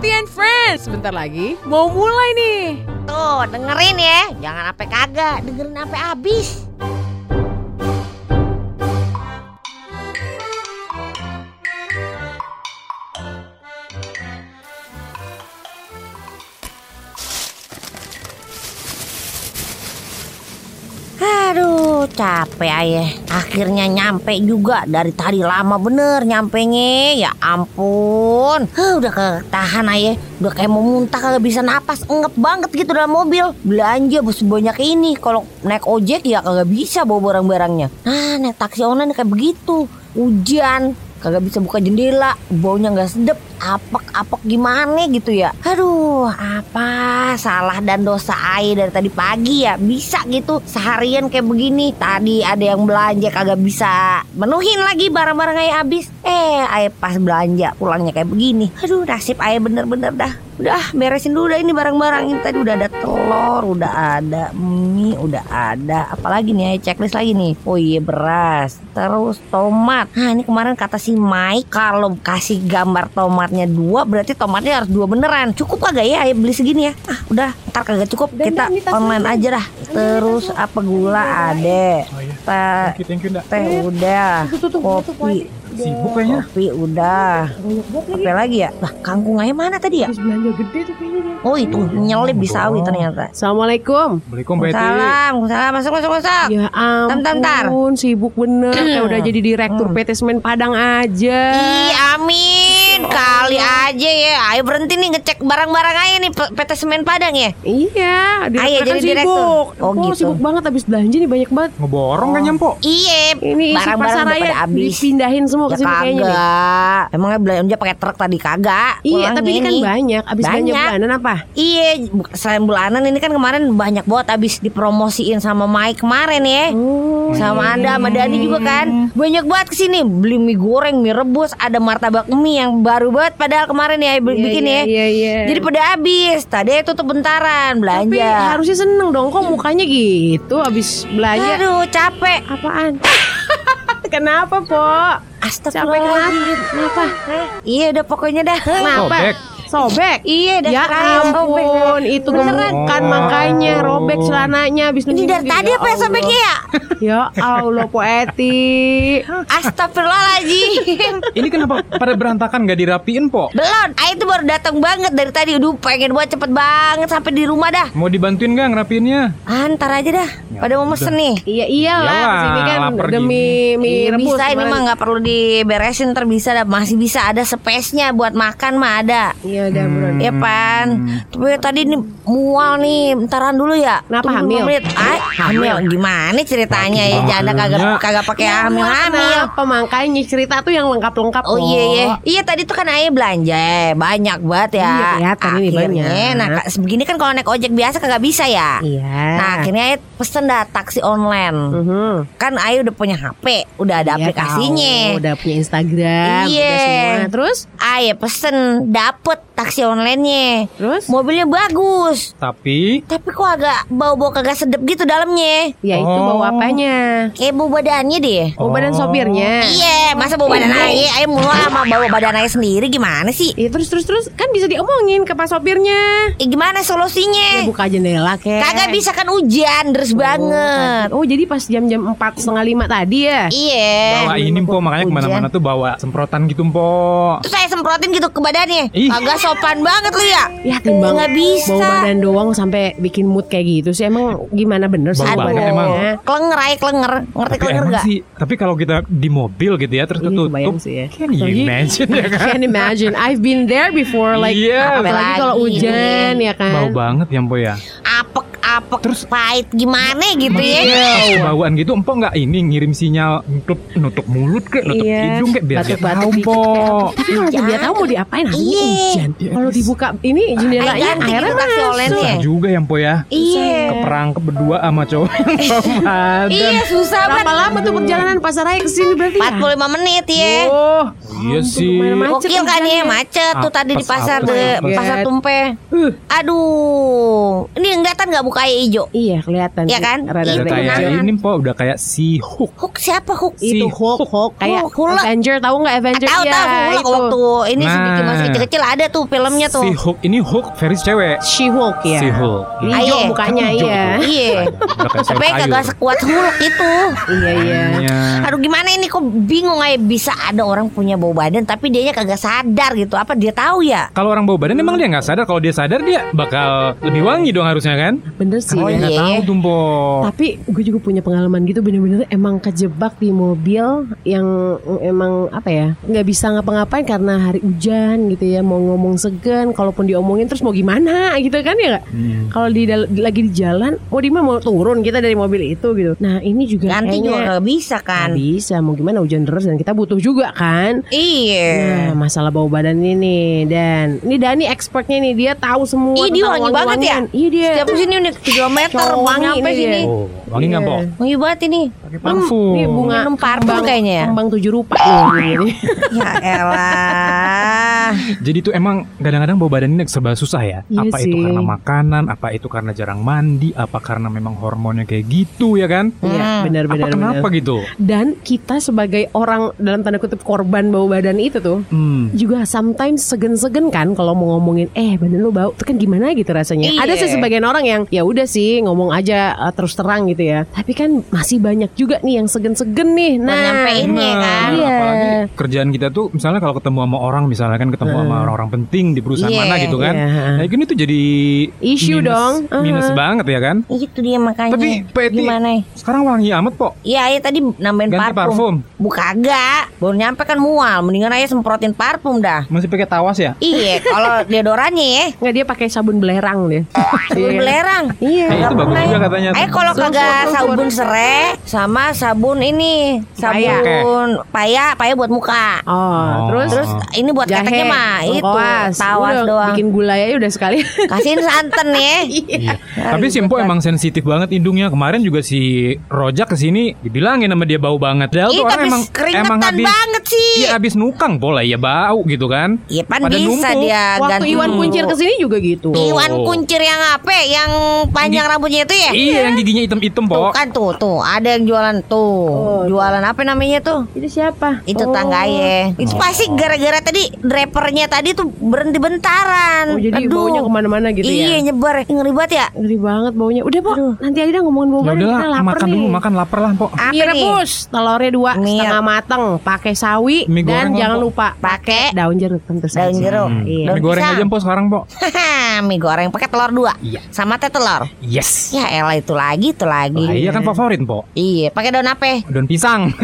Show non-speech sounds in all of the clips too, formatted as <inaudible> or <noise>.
And Friends. Sebentar lagi mau mulai nih. Tuh, dengerin ya. Jangan sampai kagak, dengerin sampai habis. Capek ayah. Akhirnya nyampe juga dari tadi lama bener nyampenya. Ya ampun. Huh, udah ketahan ayah. Udah kayak mau muntah kagak bisa napas. Engep banget gitu dalam mobil. Belanja sebanyak ini. Kalau naik ojek ya kagak bisa bawa barang-barangnya. Nah, naik taksi online kayak begitu. Hujan, kagak bisa buka jendela, baunya nggak sedep, apek-apek gimana gitu ya. Aduh, apa salah dan dosa Ai dari tadi pagi ya? Bisa gitu seharian kayak begini. Tadi ada yang belanja kagak bisa menuhin lagi barang-barang Ai habis. Eh, Ai pas belanja pulangnya kayak begini. Aduh, nasib Ai bener-bener dah. Udah beresin dulu dah ini barang-barang ini tadi udah ada telur, udah ada mie, udah ada apalagi nih Ai checklist lagi nih. Oh iya beras, terus tomat. Nah ini kemarin kata si Mike kalau kasih gambar tomatnya dua berarti tomatnya harus dua beneran. Cukup kagak ya Ai beli segini ya? Ah udah ntar kagak cukup kita online aja dah. Terus apa gula ada, Oh iya. teh teh udah, kopi Sibuk kayaknya. kopi udah. Apa lagi ya? Lah kangkung ayam mana tadi ya? belanja gede tuh kayaknya dia. Oh itu nyelip di sawi ternyata. Assalamualaikum. Assalamualaikum Betty. Salam, salam, masuk, masuk, masuk. Ya ampun, Tam, tam, tar. sibuk bener. Kayak udah jadi direktur Hmm. PT Semen Padang aja. Ih, amin. Kali aja ya. Ayo berhenti nih ngecek barang-barang aja nih PT Semen Padang ya. Iya, direktur Ah, iya, kan jadi sibuk. direktur. Oh, Oh, gitu. sibuk banget habis belanja nih banyak banget. Ngeborong kan nyampo? Iya, Ini barang-barang udah pada habis. dipindahin semua ke Ya sini kayaknya nih. kagak. Emangnya belanja pakai truk tadi kagak? Iya, tapi ini kan banyak. Abis belanja Banyak. bulanan apa? Iya, selain bulanan ini kan kemarin banyak banget habis dipromosiin sama Mike kemarin ya. Oh, sama Anda, sama Dani juga kan Banyak banget ke sini Beli mie goreng, mie rebus Ada martabak mie yang baru banget Padahal kemarin ya iya, bikin iya, ya Iya, iya. Jadi pada habis Tadi tutup bentaran tapi Belanja harusnya seneng dong. Kok mukanya gitu abis belanja? Aduh capek Apaan? <laughs> Kenapa, Po? Capek Astagfirullahaladzim kenapa? Kenapa? Iya udah pokoknya dah Kenapa? Sobek. Sobek. Iya dah Ya kerayan sobek. ampun, itu Beneran. gemukan makanya robek celananya habis Ini dari tadi apa ya sobeknya ya <laughs> Ya Allah, Po Eti. Astagfirullahaladzim <laughs> Ini kenapa pada berantakan gak dirapiin, Po? Belum Ayo tuh baru datang banget dari tadi Aduh pengen buat cepet banget Sampai di rumah dah Mau dibantuin gak ngerapiinnya? ah, Ntar aja dah Ya Pada mau mesen nih Iya iyalah, sini kan demi mie Iya, rebus. bisa ini mah nggak perlu diberesin ntar bisa dah masih bisa ada space-nya buat makan mah ada Iya udah buruan. ya pan tapi tadi nih mual nih bentaran dulu ya Kenapa, hamil? menit. Ay, hamil gimana ceritanya ya jangan kagak kagak pakai hamil hamil Kenapa makanya cerita tuh yang lengkap-lengkap Oh iya iya. Iya tadi tuh kan ayah belanja Banyak banget ya Iya, kelihatan ini Akhirnya, banyak. Nah begini kan kalau naik ojek biasa kagak bisa ya Iya. Nah akhirnya ayah pesen dah taksi online Mhm. Kan ayah udah punya HP Udah ada Iya, aplikasinya tahu. Udah punya Instagram, Iya. udah semua. Terus? Ayah pesen dapet taksi online-nya Terus? Mobilnya bagus Tapi Tapi kok agak bau-bau kagak sedep gitu dalamnya Ya itu Oh. bau apanya? Kayak bau badannya deh Bau badan sopirnya. Iya masa bau badan ayah Ayah mulu sama bau badan ayah sendiri gimana sih Iya terus terus terus kan bisa diomongin ke pas sopirnya. Eh, Gimana Ya solusinya buka jendela kek. Kagak bisa kan hujan Deres banget Oh jadi pas jam-jam empat setengah lima tadi ya? Iya bawa ini, Po. Makanya ke mana-mana tuh bawa semprotan gitu, Po. Terus saya semprotin gitu ke badannya Ih. Kagak sopan banget lu ya Ya timbang Nggak bisa. bau badan doang sampai bikin mood kayak gitu sih emang gimana bener sih Bau banget emang. Klenger aja klenger Ngerti Tapi klenger gak? sih, tapi kalau kita di mobil gitu ya terus Iya, ketutup, sih ya. can you imagine ya <laughs> kan? can imagine I've been there before like Iya. apalagi kalau hujan ya kan Bau banget ya, Po ya. Apek-apek Terus- pahit gimana gitu ya Pas kebauan gitu, empok nggak ini ngirim sinyal nutup nutup mulut ke, nutup Iya. hidung kayak biar dia tahu, dikit Po. Tapi kalau dia tahu mau diapain hari ini Iya. hujan Kalau dibuka ini jendelanya airnya gitu masuk ya. Juga ya, Po ya. Iya Keperangkep berdua sama cowok yang. <laughs> Iya susah Berapa banget lama tuh perjalanan pasar raya ke sini berarti ya? 45 menit ya Oh, Iya sih. Gokil kan ya macet tuh tadi di pasar pasar tumpe. Uh. Aduh, ini enggak kan nggak buka mukanya hijau. Iya kelihatan. Iya kan? Rada rada kayak ini po, udah kayak si Hook. Hook siapa Hook? Si Itu Hulk, Hulk kayak Hulk, Hulk. Avenger tahu nggak Avenger? Tahu Iya, tahu Hulk itu. waktu ini Nah. sedikit masih kecil-kecil ada tuh filmnya tuh. Si Hook ini Hook versi cewek. She Hulk ya. Si Hulk. Ini Ah, hijau iya. mukanya Hijau iya. Iya. Kayak Tapi kagak sekuat Hulk itu. Iya iya. Iya. Aduh gimana ini kok bingung aja bisa ada orang punya bau badan tapi dianya kagak sadar gitu. Apa dia tahu ya? Kalau orang bau badan emang dia nggak sadar. Kalau dia sadar dia bakal lebih wangi dong harusnya kan? Bener sih. Oh, ya. Nggak iya. tahu po. Tapi gue juga punya pengalaman gitu bener-bener emang kejebak di mobil yang emang apa ya nggak bisa ngapa-ngapain karena hari hujan gitu ya mau ngomong segan kalaupun diomongin terus mau gimana <laughs> gitu kan ya nggak Hmm. kalau di lagi di jalan mau di mana mau turun kita dari mobil itu gitu nah ini juga kayaknya juga kagak bisa kan. nggak bisa mau gimana hujan deras dan kita butuh juga kan Iya. Nah, masalah bau badan ini nih dan ini Dani expertnya nih dia tahu semua Ih, dia tentang wangi banget ya? Iya dia. Setiap sini udah 3 meter Cowok wangi ini sini. Oh, wangi nggak? Iya. Wangi banget ini. Pakai parfum. Ini bunga Minum parfum kembang- kayaknya ya? Kembang tujuh rupa. <laughs> Ya elah. Jadi tuh emang kadang-kadang bau badan ini serba susah ya. Iya apa itu sih. karena makanan, apa itu karena jarang mandi, apa karena memang hormonnya kayak gitu ya kan? Iya, Hmm. benar Apa benar kenapa benar. gitu? Dan kita sebagai orang dalam tanda kutip korban bau badan itu tuh Hmm. juga sometimes segen-segen kan kalau mau ngomongin eh badan lu bau itu kan gimana gitu rasanya. Iya. Ada sih sebagian orang yang ya udah sih ngomong aja uh, terus terang gitu ya. Tapi kan masih banyak juga nih yang segen-segen nih. Nah, nyampein ya kan. Iya. Apalagi kerjaan kita tuh misalnya kalau ketemu sama orang misalnya kan ketemu sama orang-orang penting di perusahaan Iya, mana gitu kan. iya. Nah, ini tuh jadi Issue minus- dong. Minus Uh-huh. banget ya kan? Itu dia makanya. Tapi Peti gimana? ya? sekarang wangi amat kok. Iya, ya tadi nambahin Ganti parfum. Buka agak. Baru nyampe kan mual. Mendingan aja semprotin parfum dah. Masih pakai tawas ya? Iya, <laughs> kalau deodorannya ya. Nggak dia pakai sabun belerang deh. Sabun belerang. Iya. Eh, itu bagus juga katanya. Eh kalau kagak sabun serai sama sabun ini sabun paya paya buat muka. Oh, Oh. terus Terus ini buat jahe, keteknya mah itu lengkoas. tawas Udah, doang. Bikin gula ya udah sekali. <laughs> Kasihin santan ya. Iya. Tapi si Empo emang sensitif banget hidungnya. Kemarin juga si Rojak ke sini dibilangin sama dia bau banget. Padahal Ih, tuh orang tapi emang keringetan emang habis banget sih. Iya habis nukang pola ya bau gitu kan. Iya pan Pada bisa numpuk. dia Waktu ganti Iwan. Kuncir ke sini juga gitu. Iwan Oh. kuncir yang apa? Yang panjang rambutnya itu ya? Iya yang giginya hitam-hitam Tuh po. kan tuh tuh ada yang jualan tuh. Oh, jualan apa namanya tuh? Itu siapa? Itu Oh. tanggaye. Itu pasti gara-gara tadi drapernya tadi tuh berhenti bentaran. Oh, jadi Aduh. baunya ke mana-mana gitu iya, ya. nyebar. Ngeri banget ya. Ngeri banget baunya. Udah, Po. Nanti aja dah ngomongin bau badan. lapar makan nih. dulu makan lapar lah po. Apa Mie nih? rebus, telurnya dua Mie. setengah mateng, pakai sawi Mie dan jangan apa? lupa Pakai daun jeruk tentu saja. daun jeruk. Hmm. Iya. Daun Mie goreng pisang. aja po sekarang po. <laughs> mie goreng pakai telur dua. Iya. Sama teh telur. Yes. Ya elah itu lagi, itu lagi. Lah, iya kan favorit po. Iya, pakai daun apa? Daun pisang. <laughs>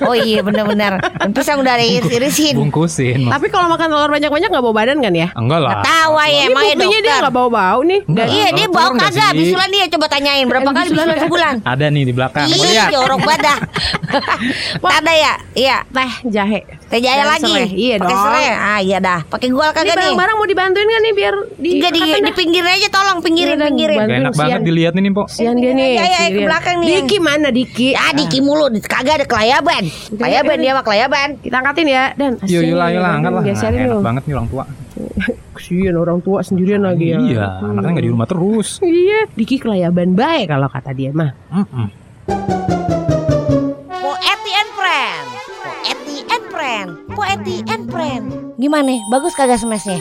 Oh iya bener-bener. Daun pisang udah diiris-irisin. Bungkusin. Tapi kalau makan telur banyak-banyak nggak bau badan kan ya? Enggak lah. Tahu ya, emang ya buktinya dia dokter. nggak bau-bau nih. Enggak. Iya dia bau kagak bisulan dia coba tanyain berapa kali bisulan sebulan. Ada nih di belakang. Iya, jorok badah. <laughs> Ada ya? Iya. Teh jahe. Teh jaya lagi. serai. Iya Pakai dong. serai. Ah iya dah. Pakai gua kagak nih. barang-barang mau dibantuin kan nih biar di Enggak di, di pinggir aja tolong pinggirin Iya, dan pinggirin. Gak enak Sian. banget dilihat ini po. Sian dia nih. Iya, iya, ke sendirian. belakang nih. Diki mana Diki? Ah Diki mulu, kagak ada kelayaban. Kelayaban dia mah kelayaban. Kita angkatin ya dan Yuk, yuk lah, yuk lah, angkat lah. Nah, enak banget nih orang tua. <laughs> Kesian orang tua sendirian lagi ya. Iya, anaknya nggak di rumah terus. Iya, Diki kelayaban baik kalau kata dia mah. Poeti and Friend. Gimana? Bagus kagak smashnya?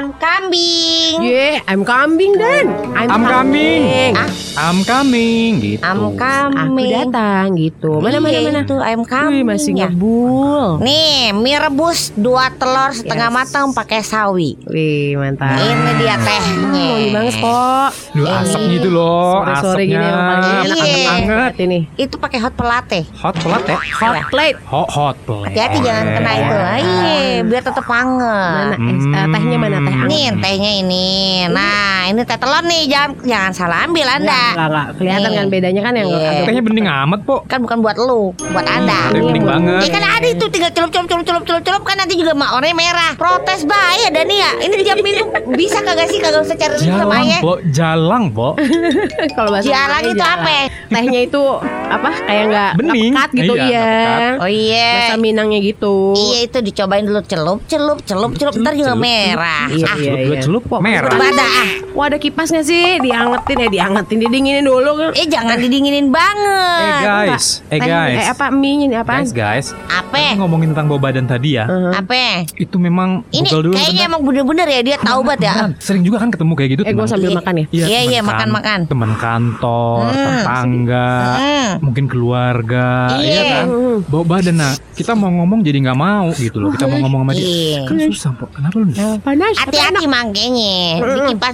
Am kambing. Yeah, I'm kambing dan. I'm coming. Ah. I'm coming gitu. Am Aku kambing. datang gitu. Mana mana Iya, mana. Itu ayam Wih, kambing. masih ya. ngebul. Nih, mie rebus dua telur setengah Yes. matang pakai sawi. Wih, mantap. Ini dia tehnya. Wangi banget kok. Duh, asap gitu loh, Sore-sore gini asapnya. emang paling enak Iya. Anget-anget. ini. Itu pakai hot pelate. Hot plate ya? Hot plate. Hot hot plate. Hati-hati jangan kena itu. Iya, biar tetap Mana hangat. Hmm. Eh, tehnya mana teh? anget? Nih tehnya ini. Nah ini teh telur nih jangan jangan salah ambil anda. Enggak, enggak. Kelihatan Nih. kan bedanya kan yang Iya. agak Tehnya bening amat, Po. Kan bukan buat lu, buat anda. Teh bening banget. Ya kan ada itu tinggal celup celup celup celup celup celup kan nanti juga mak warnanya merah. Protes bahaya dan ya. Ini di jam minum bisa kagak sih kagak usah cari ribut sama Jalang, ayah. Po. Jalang, Po. <laughs> Kalau bahasa Jalan itu jalan. apa? Tehnya itu apa? Kayak enggak Bening. pekat gitu Iya, iya. nggak pekat. Oh iya. Bahasa Minangnya gitu. Iya itu dicobain dulu celup celup celup celup ntar juga celup, merah. Iya, Ah, iya, Dua iya. celup, merah. berbada ah. Wah ada kipasnya sih, diangetin ya diangetin, didinginin dulu kan. Eh jangan didinginin Eh banget. guys, eh Teh- guys. Eh apa mie ini apaan? Guys, guys. Apa? Ngomongin tentang bau badan tadi ya. Uh-huh. Apa? Itu memang Ini dulu kayaknya emang bener-bener ya dia tahu banget ya. Sering juga kan ketemu kayak gitu Eh gue sambil Iya. makan ya. Iya, teman iya, kan- makan-makan. Teman kantor, Hmm. tetangga, Hmm. Mungkin keluarga, Iya. iya kan? Bau badan nah. Kita mau ngomong jadi nggak mau gitu loh. Kita mau ngomong sama dia. Iya. Kan susah, Po. Kenapa lu? Panas. Hati-hati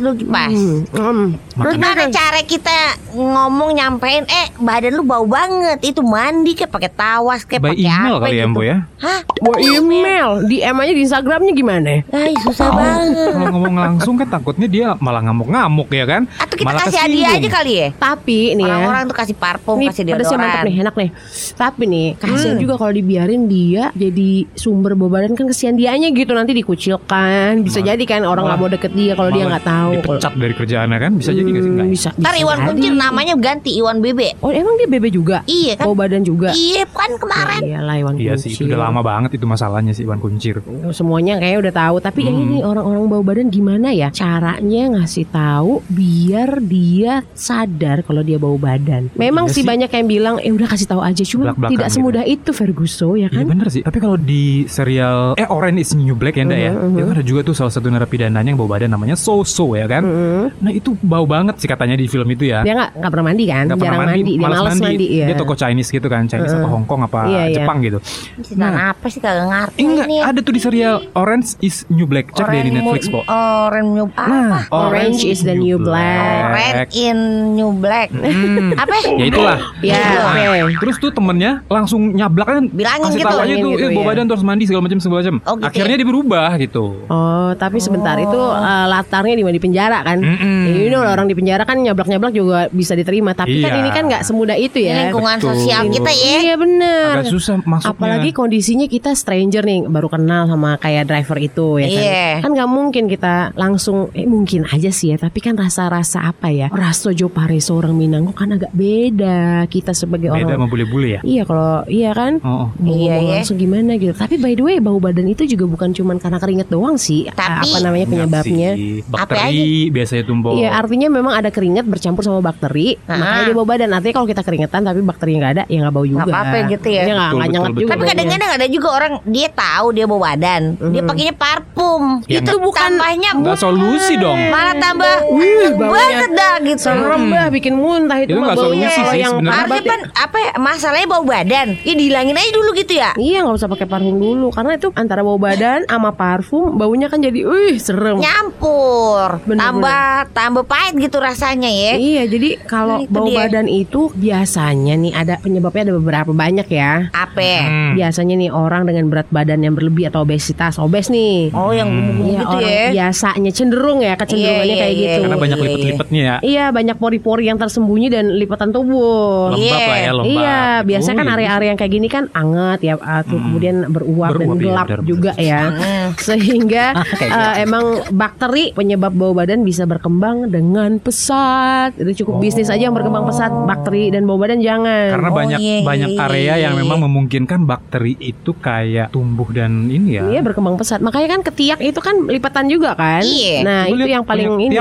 dulu kipas. Hmm. Terus gimana cara kita ngomong nyampein eh badan lu bau banget itu mandi kayak pakai tawas kayak pakai email apa kali ya, gitu. Mbo ya? Hah? Buat email, DM aja di Instagramnya gimana? Ay, susah banget. Kalau ngomong langsung kan takutnya dia malah ngamuk-ngamuk ya kan? Atau kita Malah kasih hadiah aja kali ya? Tapi nih ya. Orang-orang tuh kasih parfum, Nih kasih pedasnya mantap deodoran. nih, enak nih. Tapi nih, kasihan Hmm. juga kalau dibiarin dia jadi sumber bau badan kan kesian dianya gitu nanti dikucilkan. Bisa Malah- jadi kan orang nggak mau deket dia kalau dia nggak tahu. Dipecat dari kerjaannya kan? Bisa jadi nggak sih? Hmm, Nggak. bisa, Ntar bisa Iwan. Kuncir namanya ganti Iwan Bebe. Oh emang dia bebe juga? Iya kan? Bau badan juga? Iya kan kemarin. Iya lah Iwan Iya sih, itu Kuncir. udah lama banget itu masalahnya sih Iwan Kuncir. Semuanya kayaknya udah tahu. Tapi yang Hmm. ini orang-orang bau badan gimana ya? Caranya ngasih tahu biar dia sadar kalau dia bau badan. Memang Iya sih sih. banyak yang bilang, eh udah kasih tahu aja. Cuma tidak gitu. semudah itu Ferguson ya Iya kan? bener sih. Tapi kalau di serial eh Orange is the New Black ya, Nda ya. Mhm. Itu ada juga tuh salah satu narapidananya yang bau badan namanya So-So ya kan. Mm-mm. Nah itu bau banget sih katanya di film itu ya. Dia nggak nggak pernah mandi kan? Nggak pernah Jarang mandi, dia malas males mandi. ya. Dia toko Chinese gitu kan, Chinese atau Hong Kong apa Iya, iya. Jepang gitu. Sedang apa sih kagak ngerti enggak, ini ada tuh di serial Orange is New Black. Cek deh di Netflix, Po. Orange New Nah, Orange is the new black. Orange in New Black. Hmm. Apa? Ya itulah. Ya, Nah, oke. Terus tuh temennya langsung nyablak kan Bilangin kasih gitu. tahu aja tuh gitu, eh, bawa ya. badan terus mandi segala macam segala macam. Oh, gitu Akhirnya dia berubah gitu. Oh, tapi sebentar itu eh, latarnya di mana di penjara kan? Mm-mm. Ya, you know orang di penjara kan nyablak-nyablak juga bisa diterima. Tapi kan Iya. ini kan nggak semudah itu Ini ya. lingkungan Betul. sosial kita ya. Iya bener. Agak susah masuknya. Apalagi kondisinya kita stranger nih, baru kenal sama kayak driver itu ya kan. Iya. Kan nggak mungkin kita langsung, eh mungkin aja sih ya. Tapi kan rasa-rasa apa ya? Rasa Jopare seorang Minangkabau kan agak beda. Kita sebagai beda orang sama bule-bule ya. Iya kalau iya kan Oh, oh. mau Iya, ngomong iya. langsung gimana gitu. Tapi by the way bau badan itu juga bukan cuman karena keringet doang sih. Tapi- apa namanya penyebabnya? Apa Bakteri biasanya tumbuh. Iya artinya memang ada keringet bercampur sama bakteri Ah. Makanya dia bau badan Artinya kalau kita keringetan tapi bakterinya nggak ada Ya nggak bau juga Nggak apa-apa gitu ya. Iya Betul, nggak nyengat betul, juga Tapi kadang-kadang ada juga orang dia tahu dia bawa badan, dia pakainya parfum. Ya, itu bukan tambahnya Enggak solusi dong. malah tambah Wih, baunya banget dah gitu. Serem bah bikin muntah itu, Itu mah baunya sih yang sebenarnya. Artinya kan apa ya, masalahnya bau badan. Ya dihilangin aja dulu gitu ya. Iya nggak usah pakai parfum dulu Karena itu antara bau badan sama parfum Baunya kan jadi Wih serem Nyampur. Bener, tambah tambah pahit gitu rasanya ya. Iya jadi kalau Itu bau dia. badan itu Biasanya nih ada penyebabnya ada beberapa banyak ya Apa? Hmm. Biasanya nih orang dengan berat badan yang berlebih atau obesitas Obes nih Oh yang gemuk Iya, gitu orang ya. biasanya cenderung ya kecenderungannya Iya, kayak iya, gitu. Karena banyak Iya, iya. lipet-lipetnya ya. Iya banyak pori-pori yang tersembunyi dan lipatan tubuh. Lembab Iya. lah ya, lembab. Iya, biasanya Oh, kan iya. area-area yang kayak gini kan anget ya, uh, tuh kemudian beruap, dan Beruap, iya, gelap benar, juga benar. ya. Hmm. <laughs> Sehingga <laughs> uh, gitu. emang bakteri penyebab bau badan bisa berkembang dengan pesat. Itu cukup bisnis aja yang berkembang pesat, bakteri dan bau badan jangan. Karena Oh, banyak iya, iya, banyak area yang memang memungkinkan bakteri itu kayak tumbuh dan ini ya. Iya berkembang pesat. Makanya kan ketiak itu kan lipatan juga kan. Iya. Nah Coba itu lihat yang paling ini.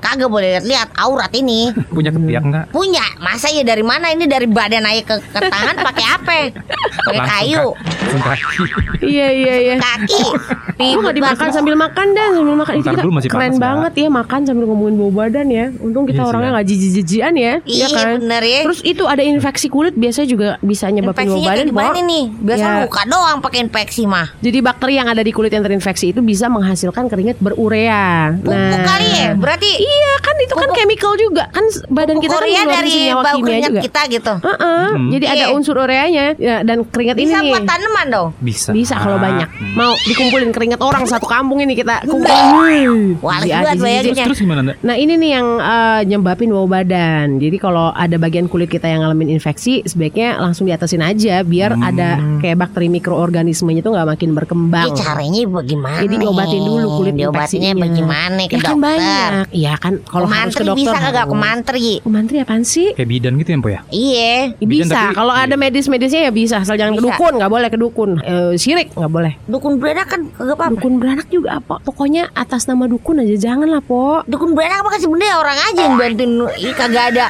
Kagak boleh lihat aurat ini. <laughs> Punya ketiak enggak? Punya, masa ya dari mana ini dari badan aja ke, ke tangan pakai apa? Pakai kayu. Iya iya iya. kaki. Lu gak dimakan sambil makan dan sambil makan itu kita masih keren ya. banget ya makan sambil ngomongin bau badan ya. Untung kita Iya orangnya ya. nggak jijik-jijian ya. Iya kan? bener ya. Terus itu ada infeksi kulit biasanya juga bisa nyebabin bau Infeksinya badan. kayak gimana Pok. nih? Biasa Ya. luka doang pakai infeksi mah. Jadi bakteri yang ada di kulit yang terinfeksi itu bisa menghasilkan keringat berurea. Pupuk kali ya. Berarti Iya kan itu kan chemical juga kan badan kita kan dari senyawa bau kimia keringat juga. kita gitu. Heeh, Jadi ada Iya. unsur ureanya ya, dan keringat Bisa ini nih. buat tanaman dong. Bisa. Bisa kalau banyak. Mau dikumpulin keringat orang satu kampung ini kita di- bayangnya. Terus gimana Nda? Nah ini nih yang eh, nyebabin bau badan. Jadi kalau ada bagian kulit kita yang ngalamin infeksi, sebaiknya langsung diatasin aja biar Hmm. ada kayak bakteri mikroorganismenya itu nggak makin berkembang. Ini caranya bagaimana? Jadi diobatin dulu kulit Diobatinnya infeksinya. bagaimana ke Ya kan dokter? banyak. Iya kan kalau harus ke dokter. bisa kagak harus. kumantri? Kumantri apaan sih? Kayak bidan gitu ya Mpo ya? Iya. Ya, Bidan bisa. Kalau ada medis-medisnya ya bisa. Asal jangan Bisa. dukun, nggak boleh ke dukun. Eh, sirik nggak boleh. Dukun beranak kan kagak apa-apa. Dukun beranak juga apa? Pokoknya atas nama dukun aja jangan lah, Po. Dukun beranak apa kasih benda ya orang aja yang bantuin Ih kagak ada.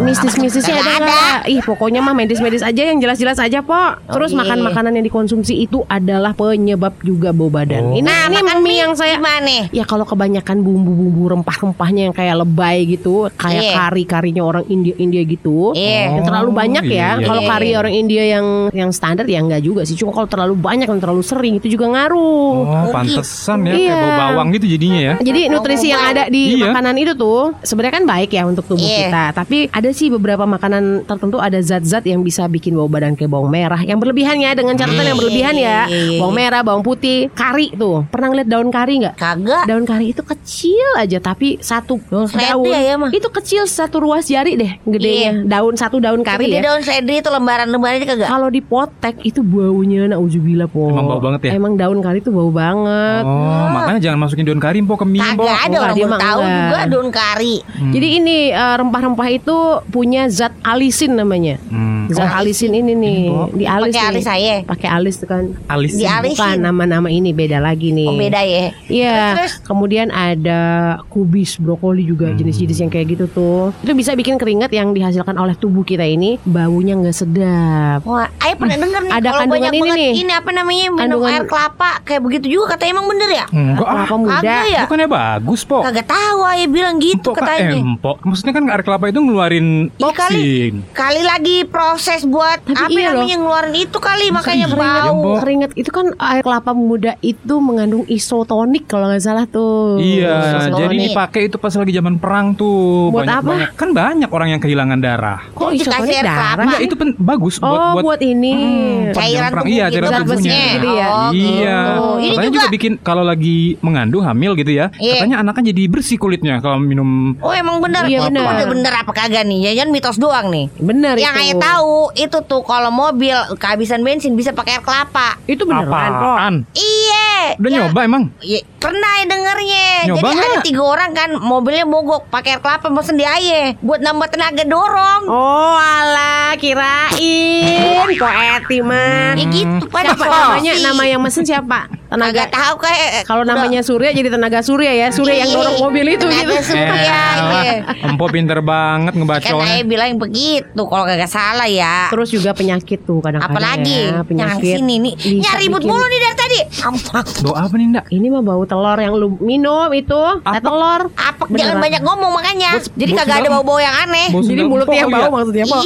Mistis-mistisnya ada nggak? Ih, pokoknya mah medis-medis aja yang jelas-jelas aja, Po. Terus iya. makan makanan yang dikonsumsi itu adalah penyebab juga bau badan. Oh. Ini Nah, ini makan mie mie yang saya gimana? Ya kalau kebanyakan bumbu-bumbu rempah-rempahnya yang kayak lebay gitu, kayak Iya. kari-karinya orang India-India gitu. Iya. Yang terlalu Oh, banyak iya, ya. iya. Kalau Iya. kari orang India yang yang standar ya enggak juga sih. Cuma kalau terlalu banyak dan terlalu sering itu juga ngaruh. Oh, pantesan ya Iya. kayak bau bawang gitu jadinya ya. Jadi nutrisi yang ada di Iya. makanan itu tuh sebenarnya kan baik ya untuk tubuh Iya. kita. Tapi ada sih beberapa makanan tertentu ada zat-zat yang bisa bikin bau badan kayak bawang merah. Yang berlebihan ya dengan catatan yang berlebihan ya. Iya. Bawang merah, bawang putih, kari tuh. Pernah ngeliat daun kari nggak? Kagak. Daun kari itu kecil aja tapi satu daun ya, mah. itu kecil satu ruas jari deh gedenya. Daun satu daun kari Jadi ya. daun seledri itu lembaran-lembaran itu kagak. Kalau dipotek itu baunya nauzubillah po. Emang bau banget ya? Emang daun kari itu bau banget. Oh, makanya jangan masukin daun kari Mpo ke mie. Kagak ada orang tahu enggak. juga daun kari. Hmm. Jadi ini eh, rempah-rempah itu punya zat alisin namanya. Hmm. Zat alisin ini nih di alis Pakai alis saya. Pakai alis tuh kan. Alis. Di alis. Bukan Alisin. nama-nama ini beda lagi nih. Oh beda ya. Iya. Kemudian ada kubis, brokoli juga Hmm. jenis-jenis yang kayak gitu tuh. Itu bisa bikin keringat yang dihasilkan oleh tubuh kita ini baunya nggak sedap. Wah, ayo pernah denger nih Ada kalau kandungan banyak ini nih. ini apa namanya minum Kandungan- air kelapa kayak begitu juga kata emang bener ya? Enggak ah. Kelapa muda. Kagak ya? Bukannya bagus, Po. Kagak tahu ayah bilang gitu kan katanya. empok. Maksudnya kan air kelapa itu ngeluarin Iya kali. toksin. Kali lagi proses buat Tapi apa iya namanya ngeluarin itu kali makanya iya, bau. Keringat itu kan air kelapa muda itu mengandung isotonik kalau nggak salah tuh. Iya, Isotonik. jadi dipakai itu pas lagi zaman perang tuh. Buat banyak apa? banyak kan banyak orang yang kehilangan darah. Kok Terus dikasih isotonik air darah? kelapa. Enggak, itu pen- bagus buat Oh, buat buat ini. Hmm, Cairan tubuh Iya, gitu, cairan tubuhnya. gitu ya? Oh, Iya. gitu. Ini Katanya juga, juga bikin kalau lagi mengandung hamil gitu ya. Iya. Katanya anaknya jadi bersih kulitnya kalau minum Oh emang bener Iya, Itu bener. bener apa kagak nih Jangan mitos doang nih Bener Yang itu. ayah tahu Itu tuh kalau mobil kehabisan bensin Bisa pakai air kelapa Itu beneran apaan? Iya Udah Ya, nyoba emang? Iya, pernah ya dengernya. Nyoba Jadi ada nggak? tiga orang kan mobilnya mogok pakai air kelapa mesen di aye buat nambah tenaga dorong. Oh alah kirain Kok Eti mah Ya gitu pada Siapa namanya Nama yang mesen siapa? Tenaga Agak tahu kayak Kalau namanya Surya jadi tenaga Surya ya Surya yang dorong mobil itu Tenaga gitu Surya Elah, iya. Empo pinter banget Kan ngebaconya. ayah bilang begitu kalau kagak salah ya. Terus juga penyakit tuh kadang-kadang Apalagi ya, yang Penyakit sini nih nyari ribut mulu nih dari tadi. Ampun. Doa apa nih, Ndak? Ini mah bau telur yang lu minum itu Apa? Telur Apa jangan banyak ngomong makanya. Bos- Jadi bos kagak ada bau-bau yang aneh. Bau Jadi mulutnya yang empok bau ya? Maksudnya Pok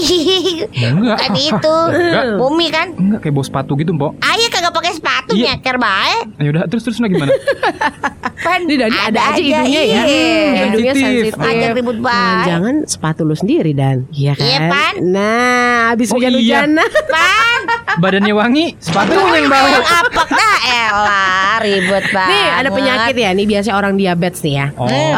Enggak. Kan itu. Enggak. Bumi kan. Enggak kayak bau sepatu gitu, Mpok. Sepatu Iya. nyeker bae. Ayo udah terus terus nah gimana? Pan, <laughs> Ini dari ada, aja hidungnya ya iya. Hidungnya Sensitif. sensitif Ajak ribut bae. Jangan sepatu lu sendiri Dan Iya kan Iya, Pan. Nah habis Oh, hujan-hujan <laughs> Pan. Badannya wangi, sepatu yang bau. Apek dah elah ribet banget. Nih ada penyakit ya Nih biasanya orang diabetes nih ya Oh, Eh,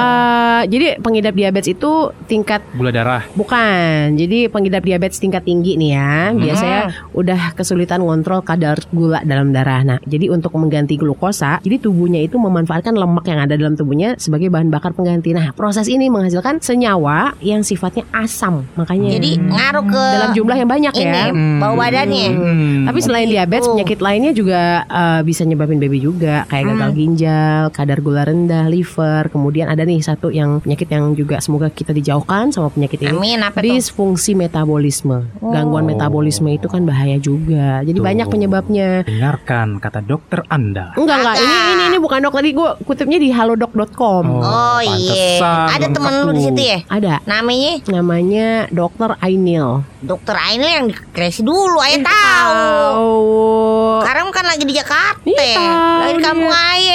Jadi pengidap diabetes itu tingkat gula darah. Bukan, jadi pengidap diabetes tingkat tinggi nih ya, biasanya udah kesulitan ngontrol kadar gula dalam darah. Nah, jadi untuk mengganti glukosa, jadi tubuhnya itu memanfaatkan lemak yang ada dalam tubuhnya sebagai bahan bakar pengganti. Nah, proses ini menghasilkan senyawa yang sifatnya asam, makanya Jadi ngaruh ke dalam jumlah yang banyak ini ya. bau badannya. Hmm. Tapi selain Begitu. diabetes, penyakit lainnya juga eh, bisa nyebabin baby juga, kayak gagal ginjal, kadar gula rendah, liver. Kemudian ada nih satu yang penyakit yang juga semoga kita dijauhkan sama penyakit ini. Amin apa? Disfungsi metabolisme. Gangguan Oh. metabolisme itu kan bahaya juga. Jadi Tuh. banyak penyebabnya. Dengarkan kata dokter Anda. Enggak enggak, ini ini ini bukan dok tadi gue kutipnya di halodoc.com. Oh iya. pantesan Ada temen lu di situ ya? Ada Namanya namanya Dokter Ainil. Dokter ini yang dikreasi dulu ayah tahu. Oh. Sekarang kan lagi di Jakarta. Iya, tahu lagi di kampung ayah.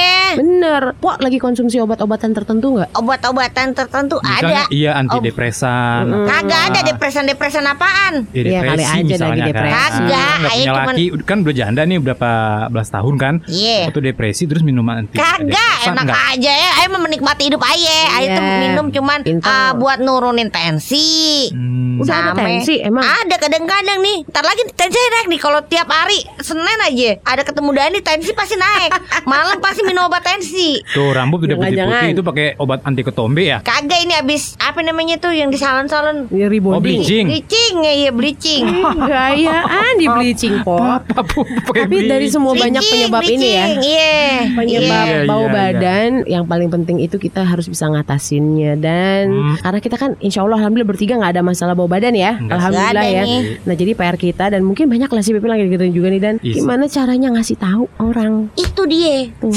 Bener. Pok lagi konsumsi obat-obatan tertentu nggak? Obat-obatan tertentu Misalnya, ada. iya antidepresan. Oh. Kagak ada depresan-depresan apaan. Ya, Iya, kali depresi aja misalnya lagi kan. depresi. Kagak, Nggak ayo punya cuman- laki kan udah janda nih berapa belas tahun kan Iya. waktu depresi terus minum anti Kagak, enak nggak? aja ya. Mah menikmati hidup ayah. Ayah Iya. tuh minum cuman ah, buat nurunin tensi. Hmm. Udah ada Sama- tensi emang. Ada kadang-kadang nih. Ntar lagi tensi naik nih. Kalau tiap hari Senin aja ada ketemu Dani tensi pasti naik. <laughs> Malam pasti minum obat tensi. Tuh rambut udah putih-putih itu pakai obat anti ketombe ya Kagak ini habis apa namanya tuh yang di salon-salon Ini rebonding. Oh, bleaching. bleaching ya iya bleaching. <laughs> Gayaan di bleaching pakai Tapi dari semua banyak Bleaching, penyebab ini ya. bleaching, Iya. Penyebab Iya, bau iya, iya. badan yang paling penting itu kita harus bisa ngatasinnya dan Hmm. karena kita kan insya Allah alhamdulillah bertiga nggak ada masalah bau badan ya alhamdulillah ya. nih. Nah jadi PR kita dan mungkin banyak lah si Pipi lagi gitu juga nih dan Is. gimana caranya ngasih tahu orang. Itu dia. Hmm.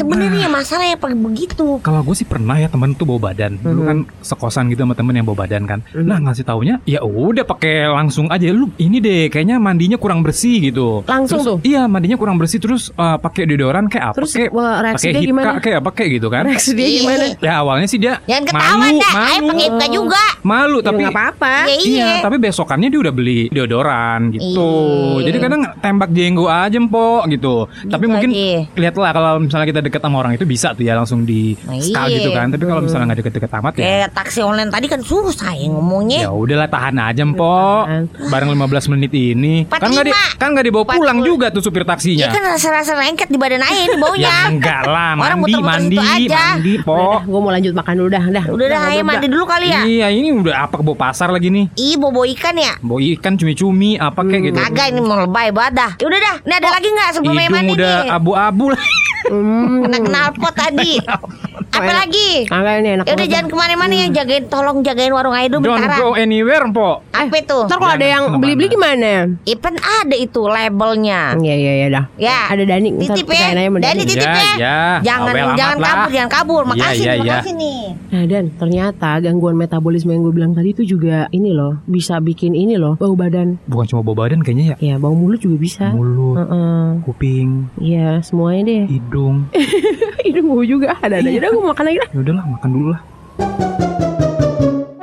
Masalahnya pakai begitu. Kalau gue sih pernah ya temen tuh bawa badan. Dulu Mhm. kan sekosan gitu sama temen yang bawa badan kan. Mhm. Nah ngasih taunya ya udah pakai langsung aja lu ini deh kayaknya mandinya kurang bersih gitu. Langsung Terus, tuh? Iya mandinya kurang bersih terus eh, pakai deodoran kayak apa? Terus, kayak pakai dia hipka gimana? kayak apa kayak gitu kan? Reaksi dia gimana? Ya awalnya sih dia Jangan ketawa malu, dah. Malu, pakai Ipka juga. malu Ya tapi nggak apa-apa. Ya, Iya, iya. tapi besokannya dia udah beli deodoran gitu. Iya. Jadi kadang tembak jenggo aja empok gitu. Tapi mungkin lihatlah kalau misalnya kita deket sama orang itu bisa tuh ya langsung di Nah, skal iya. gitu kan. Tapi kalau misalnya nggak deket-deket amat ya. Kayak taksi online tadi kan susah ya ngomongnya. Ya udahlah tahan aja. Tahan. Bareng 15 menit ini. Kan nggak di, 45. kan nggak dibawa pulang 40. juga tuh supir Ya taksinya. kan rasa-rasa lengket di badan ayah ini baunya. <laughs> Ya enggak lah, Orang mandi, mandi, aja. mandi, pok. Gue mau lanjut makan dulu dah, dah. Udah dah ayah mandi dulu kali ya. Iya, ini udah apa ke bawah pasar lagi nih. Ih bobo ikan ya. Bawa ikan cumi-cumi apa kayak gitu. Kagak ini mau lebay badah. Ya udah dah. Ini ada lagi nggak sebelum mandi udah abu-abu lah. Hmm. Kena knalpot tadi. Apa <laughs> enak. lagi? Kagak ini enak. Ya udah jangan ke mana-mana ya. Jagain, tolong jagain warung dulu Don't bentaran. go anywhere, Mpok. Apa itu? Ntar kalau ada yang beli-beli gimana? Ipan ada itu labelnya. Iya iya iya dah. Ya. Ada Dani. Titip ya. Dani titip Ya, ya. ya. Jangan jangan kabur, jangan kabur. Iya, Makasih, iya, iya. kasih nih. Nah dan ternyata gangguan metabolisme yang gue bilang tadi itu juga ini loh bisa bikin ini loh bau badan. Bukan cuma bau badan kayaknya ya. Ya bau mulut juga bisa. Mulut, Heeh. kuping, Iya semuanya deh. hidung. <laughs> Hidung bau juga ada ada dah gue makan lagi dah. Ya udahlah, makan dulu lah.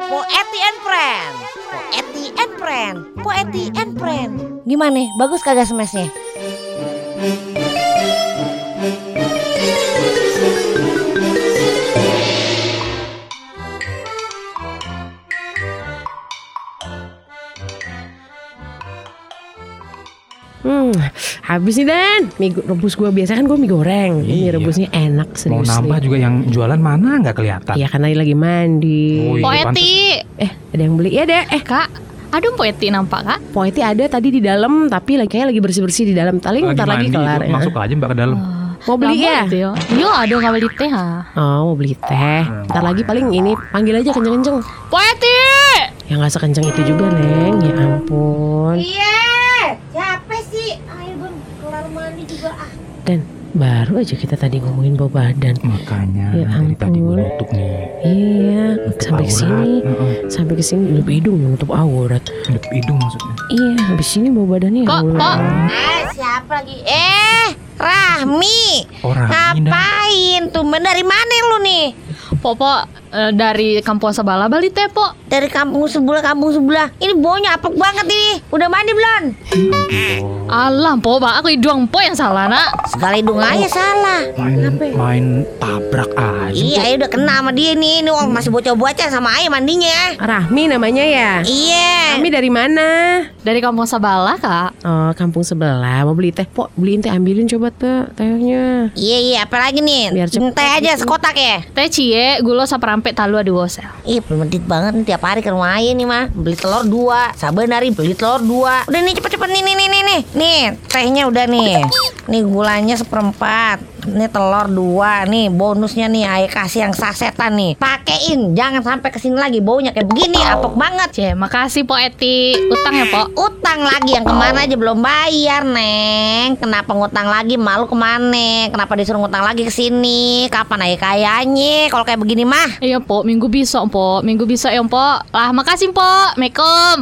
Poeti and Friend. Poeti and Friend. Poeti and Friend. Gimana? Bagus kagak smashnya? Habis nih Dan. Mie rebus gue biasa kan gue mie goreng. Ini Iya. rebusnya enak Mau serius. nambah nih. juga yang jualan mana nggak kelihatan. Iya karena lagi mandi. Oh, iya, Poeti. Eh ada yang beli ya deh. Eh Kak, ada Poeti nampak kak? Poeti ada tadi di dalam tapi lagi kayaknya lagi bersih bersih di dalam. Paling Lagi ntar lagi kelar ya. Masuk aja mbak ke dalam. Mau beli ya? Yo, ada nggak beli teh ha? Oh mau beli teh. Ntar lagi paling ini panggil aja kenceng-kenceng. Poeti. Ya nggak sekenceng itu juga Neng. Ya ampun. Iya sih? Ayo bang, kelar mandi juga Dan baru aja kita tadi ngomongin bau badan. Makanya Ya dari tadi gue ampun. nutup nih. Iya, Nutup sampai ke sini. aurat. Heeh, Sampai ke sini nutup hidung nutup aurat. Nutup hidung maksudnya. Iya, habis sini bau badannya. ya Kok, kok? Ah, siapa lagi? Eh, Rahmi. Orang ini dah. Ngapain tuh? Dari mana lu nih? Popo eh, dari kampung sebelah beli teh po. Dari kampung sebelah, kampung sebelah. Ini baunya apek banget ini. Udah mandi belum? Alah po, bang aku hidung po yang salah nak. Segala hidung aja salah. Main main tabrak aja. Iya, Ayo udah kena sama dia nih. Ini orang masih bocah-bocah sama Ayah mandinya. Rahmi namanya ya. Iya. Rahmi dari mana? Dari kampung sebelah kak. Oh, kampung sebelah. Mau beli teh. Pok, beliin teh ambilin coba tuh tehnya. Iya iya, apalagi nih? Biar cepet Teh aja sekotak ya. Teh cie, gula saperampe talu adu wosel. Ih, medit banget nih tiap hari ke rumah Ayah nih mah. Beli telur dua, sabar hari beli telur dua. Udah nih cepet-cepet nih nih nih nih. Nih, tehnya udah nih. Nih gulanya seperempat. Ini telur dua nih bonusnya nih Ayah kasih yang sasetan nih Pakein jangan sampai ke sini lagi baunya kayak begini apok banget Cie, makasih Po Eti. Utang ya Po. Utang lagi yang ke mana aja belum bayar Neng Kenapa ngutang lagi malu ke mana Kenapa disuruh ngutang lagi ke sini Kapan ayah kayanya Kalau kayak begini mah Iya Po, minggu besok Po. Minggu besok ya Po. Lah makasih Po. Assalamualaikum.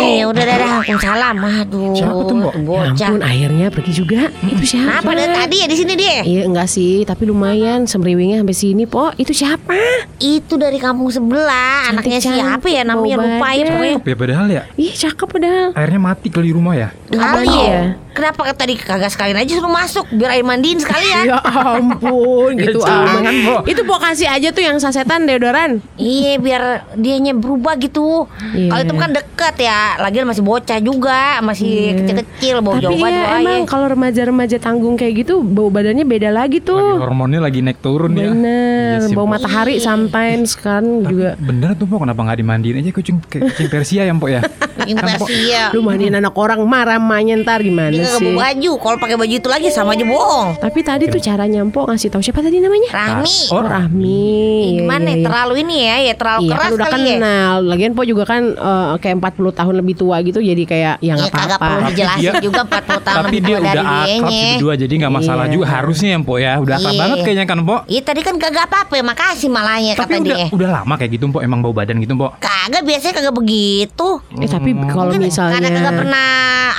Eh udah dah dah Waalaikumsalam Aduh Siapa tuh, Mbok? Ya ampun akhirnya pergi juga. Itu siapa? Kenapa dari tadi ya di sini dia Iya enggak sih, tapi lumayan semriwingnya sampai sini, Po. Itu siapa? Itu dari kampung sebelah Anaknya Cantik-cantik, siapa ya namanya bau lupa ya badan. pokoknya Ya padahal ya Ih, cakep padahal. airnya mati kali di rumah ya. Kali Iya. ya Kenapa tadi kagak sekalian aja suruh masuk Biar air mandiin sekalian Ya ampun, gitu amat. Po. Itu Po kasih aja tuh yang sasetan deodoran. Iya biar dianya berubah gitu Iya. Kalau itu kan deket ya Lagian masih bocah juga Masih kecil-kecil Bau Tapi jauh banget ya emang kalau remaja-remaja tanggung kayak gitu bau badannya beda lagi Lagi tuh. hormonnya lagi naik turun ya. Bener, Iya sih, bau matahari sometimes kan juga. Bener tuh Pok, kenapa nggak dimandiin aja kucing kucing Persia ya Pok ya? Kucing Persia Lu mandiin anak orang marah mamanya ntar gimana Dia sih? baju Kalau pakai baju itu lagi sama aja bohong Tapi tadi tuh cara nyampo ngasih tahu siapa tadi namanya? Rahmi Oh, Rahmi. Iya, Gimana iya, ya iya. terlalu ini ya Ya terlalu Iya keras kan udah kali ya kenal Lagian Po juga kan eh, kayak 40 tahun lebih tua gitu Jadi kayak ya Ya nggak kagak perlu apa-apa dijelasin dia- juga 40 tahun Tapi lebih dia udah akrab berdua jadi nggak masalah Iya. juga harusnya ya Pok ya. Udah akrab Iya. banget kayaknya kan Pok. Iya tadi kan kagak apa-apa ya Makasih malahnya Tapi kata udah dia udah lama kayak gitu Pok emang bau badan gitu Pok. Kagak biasanya kagak begitu Eh tapi kalau Mungkin misalnya Karena kagak pernah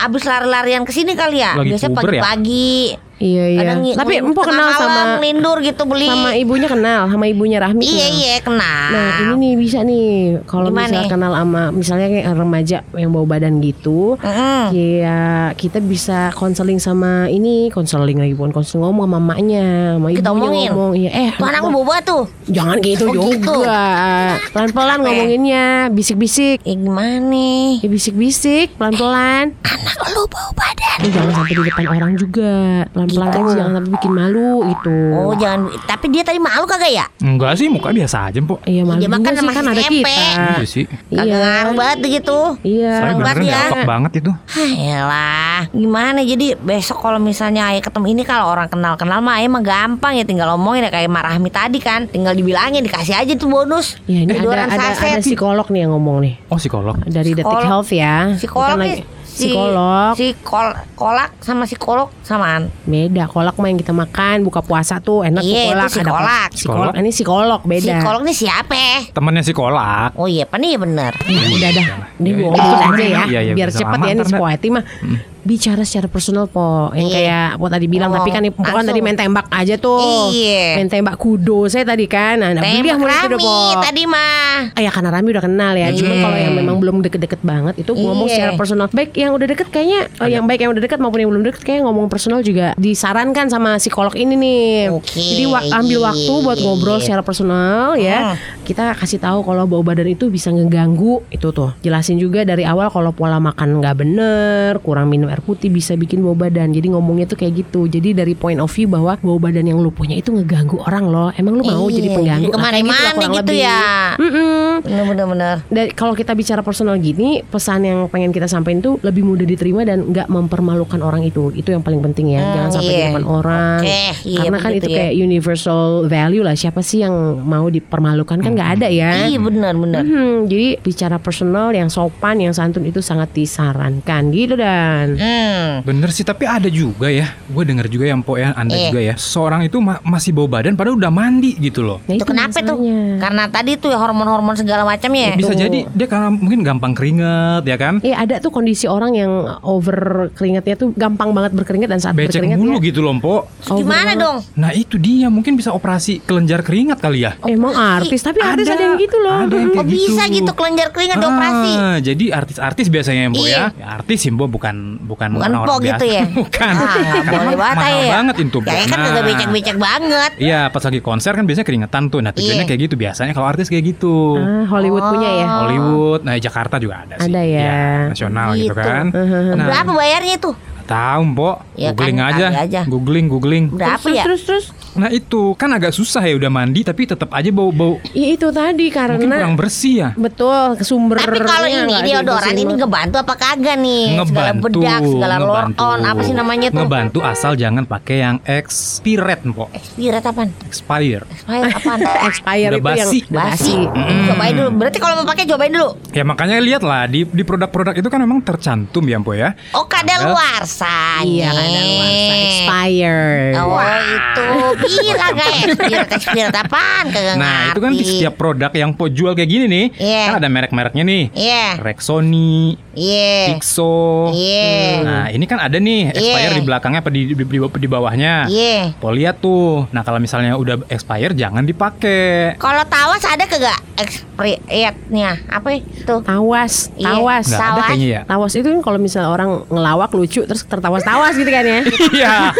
abis lari-larian ke sini kali ya. Lagi Biasanya ya? Iya iya Kadang Tapi Empo kenal sama ngelindur gitu beli. Sama ibunya kenal Sama ibunya Rahmi Iya kenal. iya kenal. Nah ini nih bisa nih Kalau misalnya nih? kenal sama Misalnya kayak remaja yang bau badan gitu Mm-mm. Ya kita bisa konseling sama ini Konseling lagi bukan konseling ngomong sama mamanya Sama Kita ibunya omongin? ngomong Iya eh Tuh anak boba tuh. Jangan gitu Oh, gitu. juga Pelan-pelan Apa ya? ngomonginnya Bisik-bisik Ya gimana? Ya bisik-bisik Pelan-pelan Anak lu bau badan. Lu jangan sampai di depan orang juga Pelan-pelan Gitu. aja Jangan sampai bikin malu gitu Oh jangan. Tapi dia tadi malu kagak ya? Enggak sih muka biasa aja Pok. Iya malu Dia makan sih sama kan ada kita Iya sih. Kagak Iya ngaruh banget gitu. Iya Saya beneran ya. banget itu. Yalah, gimana jadi besok kalau misalnya ayah ketemu ini kalau orang kenal-kenal mah ayah mah gampang ya tinggal omongin ya kayak Marahmi tadi kan, tinggal dibilangin dikasih aja tuh bonus. Ya ini ada, orang ada, ada psikolog nih yang ngomong nih Oh psikolog. Dari Detik. Health ya Psikolog Psikolog si kol- kolak sama psikolog samaan. Beda kolak mah yang kita makan Buka puasa tuh enak Iya, kolak itu psikolog. Ada psikolog Ini psikolog beda Psikolog nih siapa? Temannya psikolog. Oh iya, apa nih bener. Ya, udah dah Ini Ya, gue temennya. aja ya Iya, iya, Biar cepet ya ini si mah Bicara secara personal po Yang Iya. kayak Po tadi bilang Oh, Tapi kan Po kan tadi main tembak aja tuh Iya. Main tembak kudo saya tadi kan Nah, nah Tembak mulai Rami Po tadi mah. Ah, ya karena Rami udah kenal ya. Cuman Iya. kalau yang memang belum deket-deket banget itu ngomong Iya. secara personal. Baik yang udah deket kayaknya eh, yang baik yang udah deket maupun yang belum deket kayaknya ngomong personal juga disarankan sama psikolog ini nih. Oke, Jadi wa- ambil waktu buat iya. ngobrol secara personal ya. Hmm. Kita kasih tahu kalau bau badan itu bisa ngeganggu itu tuh. Jelasin juga dari awal kalau pola makan nggak bener, kurang minum air putih bisa bikin bau badan. Jadi ngomongnya tuh kayak gitu. Jadi dari point of view bahwa bau badan yang lu punya itu ngeganggu orang loh. Emang lu mau Iya, jadi pengganggu? kayak lah ke mana-mana gitu lebih. ya. Mm-mm. Bener bener bener. Dan kalau kita bicara personal gini, pesan yang pengen kita sampaikan tuh lebih mudah diterima dan nggak mempermalukan orang itu. Itu yang paling penting ya. Hmm, Jangan sampai di iya. depan orang. Oke, iya, Karena kan itu ya. kayak universal value lah. Siapa sih yang mau dipermalukan kan nggak ada ya. Iya bener bener. Hmm, jadi bicara personal yang sopan, yang santun itu sangat disarankan gitu dan. Hmm. Bener sih tapi ada juga ya. Gue denger juga yang po ya, anda Eh. juga ya. Seorang itu ma- masih bau badan padahal udah mandi gitu loh. Nah, Itu kenapa tuh? masalahnya. Karena tadi tuh ya hormon-hormon segala macamnya. Bisa Tuh. jadi dia karena mungkin gampang keringet ya kan. Iya ada tuh kondisi orang yang over keringatnya tuh gampang banget berkeringat dan saat Becek berkeringat mulu ya, gitu loh, Po. Gimana dong? Nah itu dia mungkin bisa operasi kelenjar keringat kali ya. Emang artis tapi artis ada, yang gitu loh. Ada yang Oh kayak bisa gitu kelenjar keringat dioperasi. Ah, jadi artis-artis biasanya yang Po Iya. ya. ya. Artis Simbo bukan bukan Bukan orang po gitu ya? <laughs> bukan. Ah, nggak Karena boleh banget mahal ya. banget itu. Ya kan Nah, becek-becek banget. Iya, pas lagi konser kan biasanya keringetan tuh. Nah, tujuannya Iya. kayak gitu biasanya kalau artis kayak gitu. Ah, Hollywood punya ya. Hollywood, nah Jakarta juga ada sih. Ada ya. Iya, nasional gitu, Gitu. kan. Nah, Berapa bayarnya tuh? tahu, Po. Ya kan, googling aja. kali aja. Googling, googling. Berapa terus, ya? Terus terus. Nah itu kan agak susah ya udah mandi tapi tetap aja bau-bau Ya itu tadi mungkin kurang karena bersih ya. betul sumber Tapi kalau ini deodoran ini ngebantu apa kagak nih? segala Ngebantu, bedak, segala ngebantu. on, apa sih namanya tuh? Ngebantu asal jangan pakai yang expired, Mpok. Expired apaan? Expire. Expired <laughs> apaan? expired Udah itu yang basi. udah Basi. basi. Cobain dulu. Berarti kalau mau pakai cobain dulu. Ya makanya lihat lah di di produk-produk itu kan memang tercantum ya, Mpok ya. Oh, kadaluarsa. Iya kan luarsa expired. Oh itu bilang gak expired expired apaan kagak Nah, itu kan di ngerti. setiap produk yang Po jual kayak gini nih, Iya. kan ada merek-mereknya nih. Iya Rexoni, Iya Pixo. Iya Nah, ini kan ada nih expire Iya. di belakangnya apa di, di, di, di bawahnya. Iya Po lihat tuh. Nah, kalau misalnya udah expire jangan dipakai. Kalau tawas ada kagak expirednya Apa itu? Tawas, Iya. tawas. Ada Tawas. kayaknya ya. Tawas itu kan kalau misalnya orang ngelawak lucu terus tertawas-tawas gitu kan ya. <laughs> Iya. <laughs>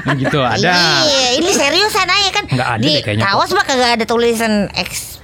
Nah, gitu ada. Iya ini seriusan aja kan Nggak ada Di deh kayaknya. tawas mah kagak ada tulisan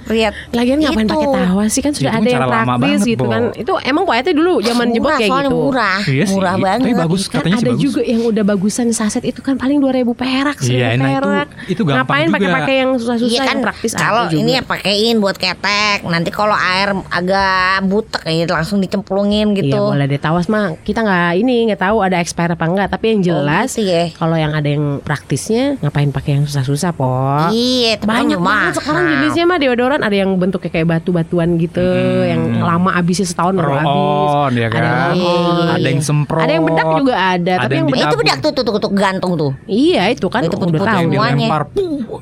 expired Lagian ngapain Itu. pakai tawas sih kan sudah Itu ada yang cara lama praktis banget, gitu Bo. kan. Itu emang poetnya dulu zaman jebot kayak gitu. murah Iya sih, Murah tapi banget bagus. Kan Katanya sih ada bagus. juga yang udah bagusan saset itu kan paling 2000 perak, 1000 Iya, nah itu- perak. itu gampang Ngapain juga. pakai-pakai yang susah-susah Iya kan yang praktis kalau ini ya pakein buat ketek nanti kalau air agak butek ya langsung dicemplungin Iya gitu. boleh deh tawas mah kita nggak ini nggak tahu ada expire apa enggak tapi yang jelas gitu ya. kalau yang ada yang praktisnya ngapain pakai yang susah-susah po Iya, tapi kan banyak banget sekarang jenisnya mah deodoran ada yang bentuknya kayak batu-batuan gitu yang lama habisnya setahun baru Roll habis on ya ada yang kan. roll-on. Ada yang semprot. ada yang bedak juga ada, Ada tapi yang yang Itu bedak tuh tuh tuh, tuh gantung tuh. iya itu kan Itu udah tahu yang semuanya. dilempar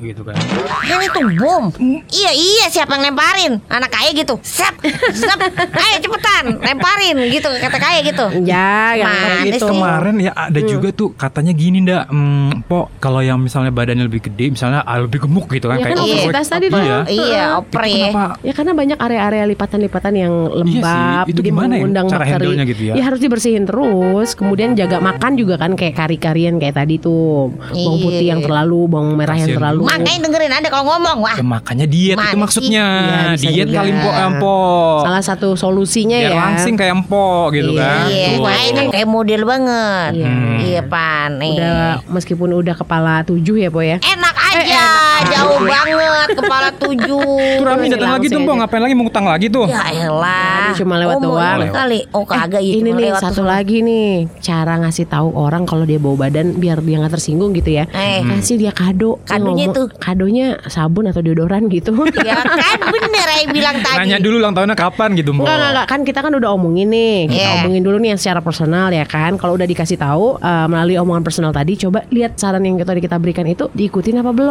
gitu kan. Kan itu bom. Iya iya siapa yang lemparin? Anak kaya gitu. Sep, sep. Ayo cepetan lemparin gitu kata kaya gitu. ya Manis gitu. Kemarin ya ada juga tuh katanya gini ndak, hmm, po kalau yang misalnya badannya lebih gede, misalnya ah, lebih gemuk gitu kan, Ya kan kayak obesitas overweight, tadi ya. Iya, Itu oper ya. Ya karena banyak area-area lipatan-lipatan yang lembab, Iya sih, itu jadi gimana ya mengundang cara bakteri. handle-nya gitu ya? harus dibersihin terus. Kemudian jaga makan juga kan kayak kari-karian kayak tadi tuh, bawang Iya. putih yang terlalu, bawang merah yang terlalu. Makanya dengerin ada kalau ngomong wah. Ya, makanya diet itu maksudnya. Iya, bisa diet juga. kali empo empo. Salah satu solusinya Biar ya. langsing kayak empo gitu Iya. kan. Iya, Tuh. wah ini kayak model banget. Iya. Iya, pan. Udah meskipun udah kepala tujuh ya, Po ya. Enak aja, jauh banget kepala tujuh. Tuh Rami Masih datang lagi tuh, aja. Ngapain lagi mau ngutang lagi tuh? Ya elah. Cuma lewat oh, mau doang. lewat kali. Oh kagak Eh, ini nih satu tuh. lagi nih cara ngasih tahu orang kalau dia bau badan biar dia nggak tersinggung gitu ya. Eh. Kasih dia kado. Kadonya tuh? Kadonya sabun atau deodoran gitu. <laughs> Ya kan bener ya bilang tadi. Nanya dulu ulang tahunnya kapan gitu, Po. Enggak, enggak. Kan kita kan udah omongin nih. Kita Iya. omongin dulu nih yang secara personal ya kan. Kalau udah dikasih tahu eh, melalui omongan personal tadi, coba lihat saran yang tadi kita berikan itu diikutin apa belum.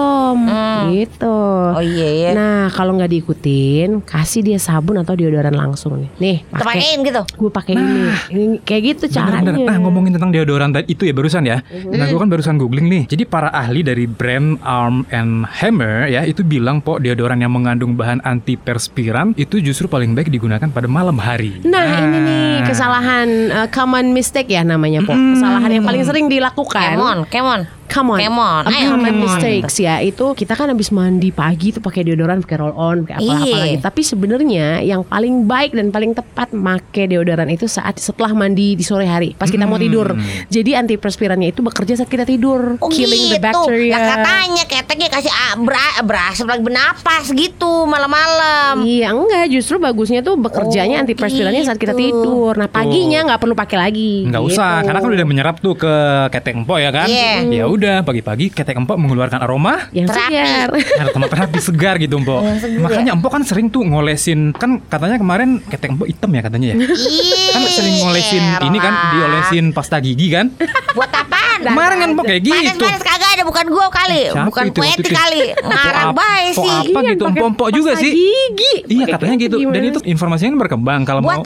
Gitu. Oh iya ya. Nah, kalau nggak diikutin, kasih dia sabun atau deodoran langsung nih. Nih, pakein gitu. Gue pakai ini. Ini kayak gitu caranya. Nah ngomongin tentang deodoran tadi itu ya barusan ya. Nah gue kan barusan googling nih. Jadi para ahli dari brand Arm and Hammer ya itu bilang po deodoran yang mengandung bahan antiperspiran itu justru paling baik digunakan pada malam hari. Nah, ini nih kesalahan uh, common mistake ya namanya, Po. Kesalahan yang paling sering dilakukan. Kemon, kemon. Come on. Come on, ayo, come on. mistakes ya itu kita kan habis mandi pagi tuh pakai deodoran, pakai roll on, pakai apa-apa Iya. lagi. Tapi sebenarnya yang paling baik dan paling tepat make deodoran itu saat setelah mandi di sore hari, pas kita mau tidur. Jadi antiperspirannya itu bekerja saat kita tidur, Oh killing gitu. the bacteria. Ya katanya keteknya kasih ah, bera, berasap lagi bernapas gitu malam-malam. Iya enggak justru bagusnya tuh bekerjanya Oh, antiperspirannya saat kita gitu. tidur. Nah paginya nggak perlu pakai lagi. Nggak gitu. usah, karena kan udah menyerap tuh ke ketek empok ya kan. Iya. Ya udah pagi-pagi ketek empok mengeluarkan aroma yang segar. aroma terapi segar gitu empok. Makanya empok kan sering tuh ngolesin kan katanya kemarin ketek empok hitam ya katanya ya. Ih, kan sering ngolesin ini kan diolesin pasta gigi kan. Buat apaan? Kemarin kan empok kayak gitu. Panas-panas kagak ada bukan gua kali, Siapa bukan itu? kali. Ngarang Empok bae apa- sih. Apa Iya, gitu, empok-empok juga sih. Gigi. Iya katanya gitu. Dan itu informasinya kan berkembang kalau Buat mau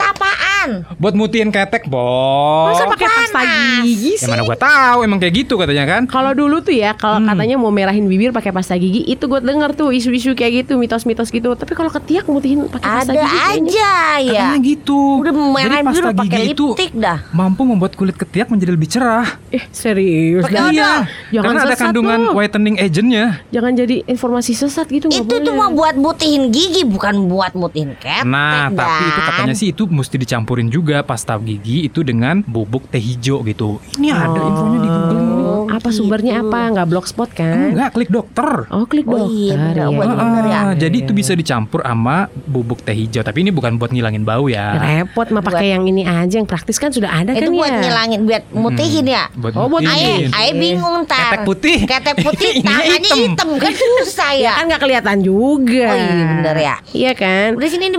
apaan? buat mutiin ketek, Bos. Masa pakai pasta gigi Ya sih? mana gua tahu emang kayak gitu katanya kan. Kalau dulu tuh ya, kalau Hmm. katanya mau merahin bibir pakai pasta gigi, itu gue denger tuh isu-isu kayak gitu, mitos-mitos gitu. Tapi kalau ketiak mutihin pakai pasta Ada gigi kayaknya- aja ya. Katanya gitu. Udah merahin pasta pakai gigi itu lipstick dah. mampu membuat kulit ketiak menjadi lebih cerah. Eh serius? Odol. Iya, Jangan karena ada kandungan lu. whitening agentnya. Jangan jadi informasi sesat gitu. Itu tuh mau buat mutihin gigi bukan buat mutihin ketek. Nah, tapi itu Dan- katanya sih itu mesti dicampurin juga pasta gigi itu dengan bubuk teh hijau gitu. Ini ada Oh. infonya di Google nih. Apa sumbernya apa? Nggak blogspot kan? Enggak, klik dokter. Oh klik Oh, dokter iya, ya. Buat Ah, ya. Jadi itu bisa dicampur sama bubuk teh hijau. Tapi ini bukan buat ngilangin bau ya. Repot mah pakai yang ini aja yang praktis kan sudah ada Itu kan buat ya. ngilangin, buat mutihin ya. Buat Oh, buat mutihin. Aye, aye bingung ntar. Ketek putih. Ketek putih, <laughs> tangannya hitam. hitam. kan susah ya. Kan nggak kelihatan juga. Oh iya bener ya. Iya kan? Udah sini ini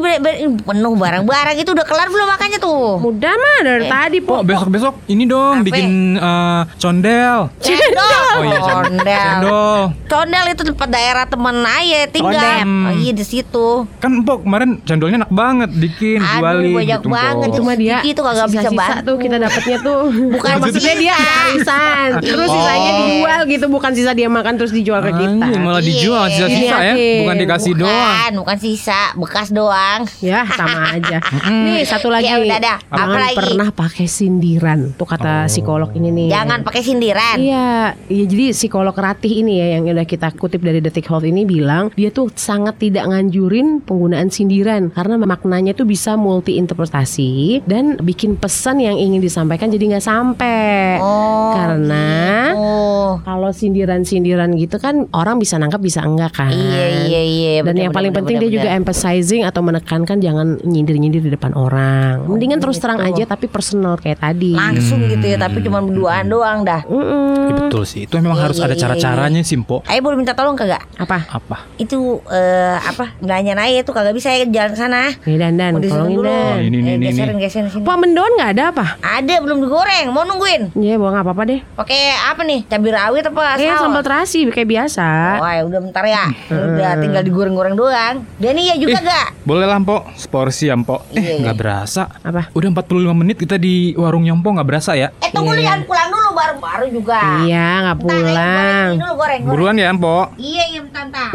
penuh barang-barang itu udah kelar belum makannya tuh? Mudah mah dari tadi Pok, po. besok-besok ini dong Apa? bikin eh, condel. Cendol. Oh iya, cendol. Condel. Cendol. Condel itu tempat daerah teman Aye tinggal. Condel. Oh iya di situ. Kan Pok kemarin cendolnya enak banget bikin Aduh, jualin banyak gitu, banget. Cuma dia tuh kagak bisa bantu. tuh kita dapatnya tuh. Bukan maksudnya dia sisa. arisan. Terus Oh. sisanya dijual gitu bukan sisa dia makan terus dijual ke kita. Malah Iya. dijual sisa-sisa ya, bukan dikasih doang. Bukan sisa, bekas doang. Ya sama aja. Nih satu lagi. Ya udah dah. Apa Jangan lagi? pernah pakai sindiran. Tuh kata psikolog ini nih. Jangan pakai sindiran. Iya, iya jadi psikolog Ratih ini ya yang udah kita kutip dari Detik Health ini bilang dia tuh sangat tidak nganjurin penggunaan sindiran karena maknanya tuh bisa multi interpretasi dan bikin pesan yang ingin disampaikan jadi nggak sampai. Oh. Karena Oh. kalau sindiran-sindiran gitu kan orang bisa nangkap bisa enggak kan. Iya iya iya. Dan bener, yang paling bener, penting bener, dia juga bener. emphasizing atau menekankan jangan nyindir-nyindir di depan orang. Mendingan terus terang aja tapi personal kayak tadi. langsung gitu ya, tapi cuma berduaan doang dah. Mm-mm. Ya, betul sih. Itu memang Iya, harus iya, ada iya, cara-caranya sih, Pok. Ayo boleh minta tolong kagak? Apa? Apa? Itu eh, apa belanja Naya itu kagak bisa ya jalan ke sana. Nih Dan-Dan, Mau tolongin disentuh dulu. Dan. Ini, ini, Eh, ini, geserin geserin sini. Pak mendoan nggak ada apa? Ada belum digoreng, mau nungguin. Ya bawa nggak apa-apa deh. Pakai apa nih? Cabai rawit apa? Saus? sambal terasi kayak biasa. Oh ya udah bentar ya. Udah tinggal digoreng-goreng doang. Dan iya juga Ih, gak? Boleh lah, Pok. Seporsi ya, Pok. Iya, Eh, iya. nggak berasa. Apa? Udah 45 menit kita di warung Nyompo nggak berasa ya? Eh tunggu nih jangan pulang dulu baru-baru juga. Iya nggak Bentar, pulang. goreng ini dulu goreng. goreng. Buruan ya, Pok. Iya iya bentar bentar.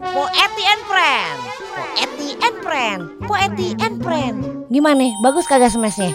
Po Eti and Friend. Po Eti and Friend. Po Eti and Friend. Gimana? Bagus kagak smashnya?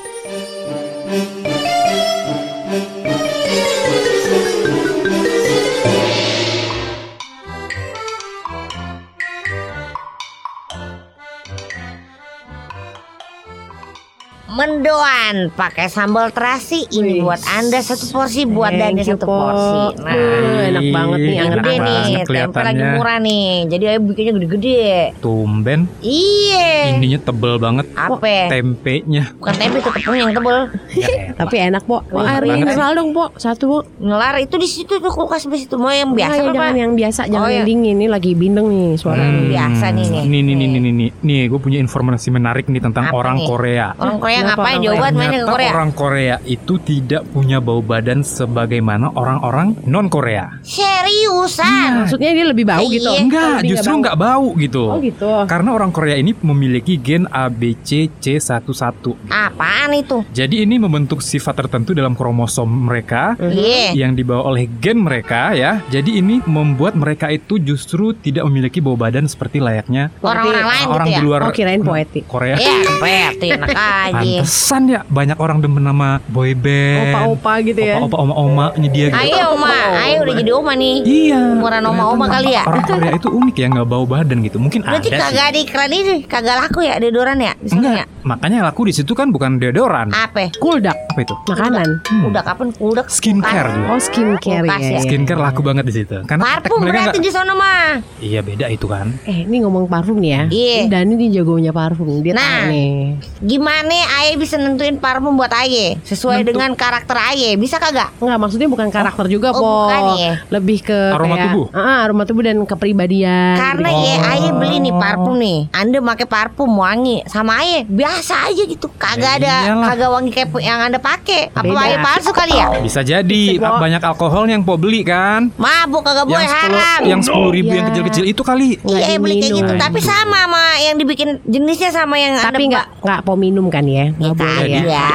Mendoan pakai sambal terasi ini Wih. buat anda satu porsi buat Thank Dani satu Po. porsi. Nah, Uh, enak banget nih Ih, anget gede enak nih, banget tempe lagi murah nih. Jadi ayo bikinnya gede-gede. Tumben. Iya. Ininya tebel banget. Apa? Tempenya. Bukan tempe itu tepung yang tebel. Ya. <laughs> Tapi enak po. Air banget mineral dong po. Satu po. Nelar itu di situ tuh kulkas di situ mau yang biasa Nah, apa? jangan yang biasa, jangan Oh, yang iya. dingin. Ini lagi bindeng nih suara. Hmm. biasa nih, nih. Nih, nih, nih, nih, nih, nih. Nih, gue punya informasi menarik nih tentang Apa orang nih? Korea. Orang Korea ngapain Korea? mainnya ke Korea? orang Korea itu tidak punya bau badan sebagaimana orang-orang non Korea. Seriusan? Maksudnya dia lebih bau gitu. Iya. Enggak, Lebih justru nggak bau gitu. Oh gitu. Karena orang Korea ini memiliki gen ABCC11. Apaan itu? Jadi ini membentuk sifat tertentu dalam kromosom mereka Iya. yang dibawa oleh gen mereka ya. Jadi ini membuat mereka itu justru tidak memiliki bau badan seperti layaknya Orang-orang lain orang gitu ya? di luar Oh kirain poetik. Korea. Iya, enak aja. Pantesan ya banyak orang demen nama boyband. Opa-opa gitu ya. Opa-opa oma-oma ini dia gitu. Ayo Oma, ayo udah jadi Oma nih. Iya. Umuran oma-oma kali ya? Orang Korea itu unik ya nggak bau badan gitu. Mungkin Berarti ada sih. kagak ada iklan ini, kagak laku ya deodoran ya? Di sana Enggak. ya? Makanya laku di situ kan bukan deodoran. Apa? Kuldak. Apa itu? Makanan. Hmm. Udah kapan udah Skincare juga. Oh skincare Kulkas ya. ya. Skincare laku banget di situ. Karena Parfum mereka berarti nggak- di sana mah. Iya beda itu kan. Eh ini ngomong parfum nih ya. Iya. Dan ini jagonya parfum. Dia Nah. nih. Gimana Aye bisa nentuin parfum buat Aye sesuai Nentu- dengan karakter Aye? Bisa kagak? Enggak maksudnya bukan karakter juga oh, po. bukan ya? Lebih ke Aroma kayak, tubuh? Ah, aroma tubuh dan kepribadian. Karena gitu. ya Aye beli nih Oh. parfum nih. Anda pakai parfum wangi sama Aye biasa aja gitu. Kagak Ya ada iyalah. kagak wangi kayak yang Anda pakai. Apa. Aye palsu kali ya? Bisa jadi Bisa, banyak alkohol yang po beli kan. Mabuk kagak boleh haram. yang sepuluh ribu yang Iya. kecil-kecil itu kali. Iya beli kayak gitu Tapi sama sama yang dibikin jenisnya sama yang Tapi nggak nggak po minum kan ya? Nggak Ya, boleh ya.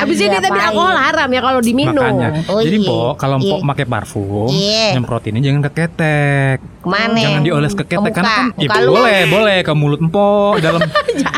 Habis ini tapi Pak. alkohol haram ya kalau diminum. Makanya. Oh, Jadi iya. po kalau Iya. po pakai parfum, Iya. nyemprotinnya jangan ke ketek. Ke mana? Jangan dioles ke ketek muka. karena kan ya, Muka lu. boleh, boleh ke mulut empok <laughs> dalam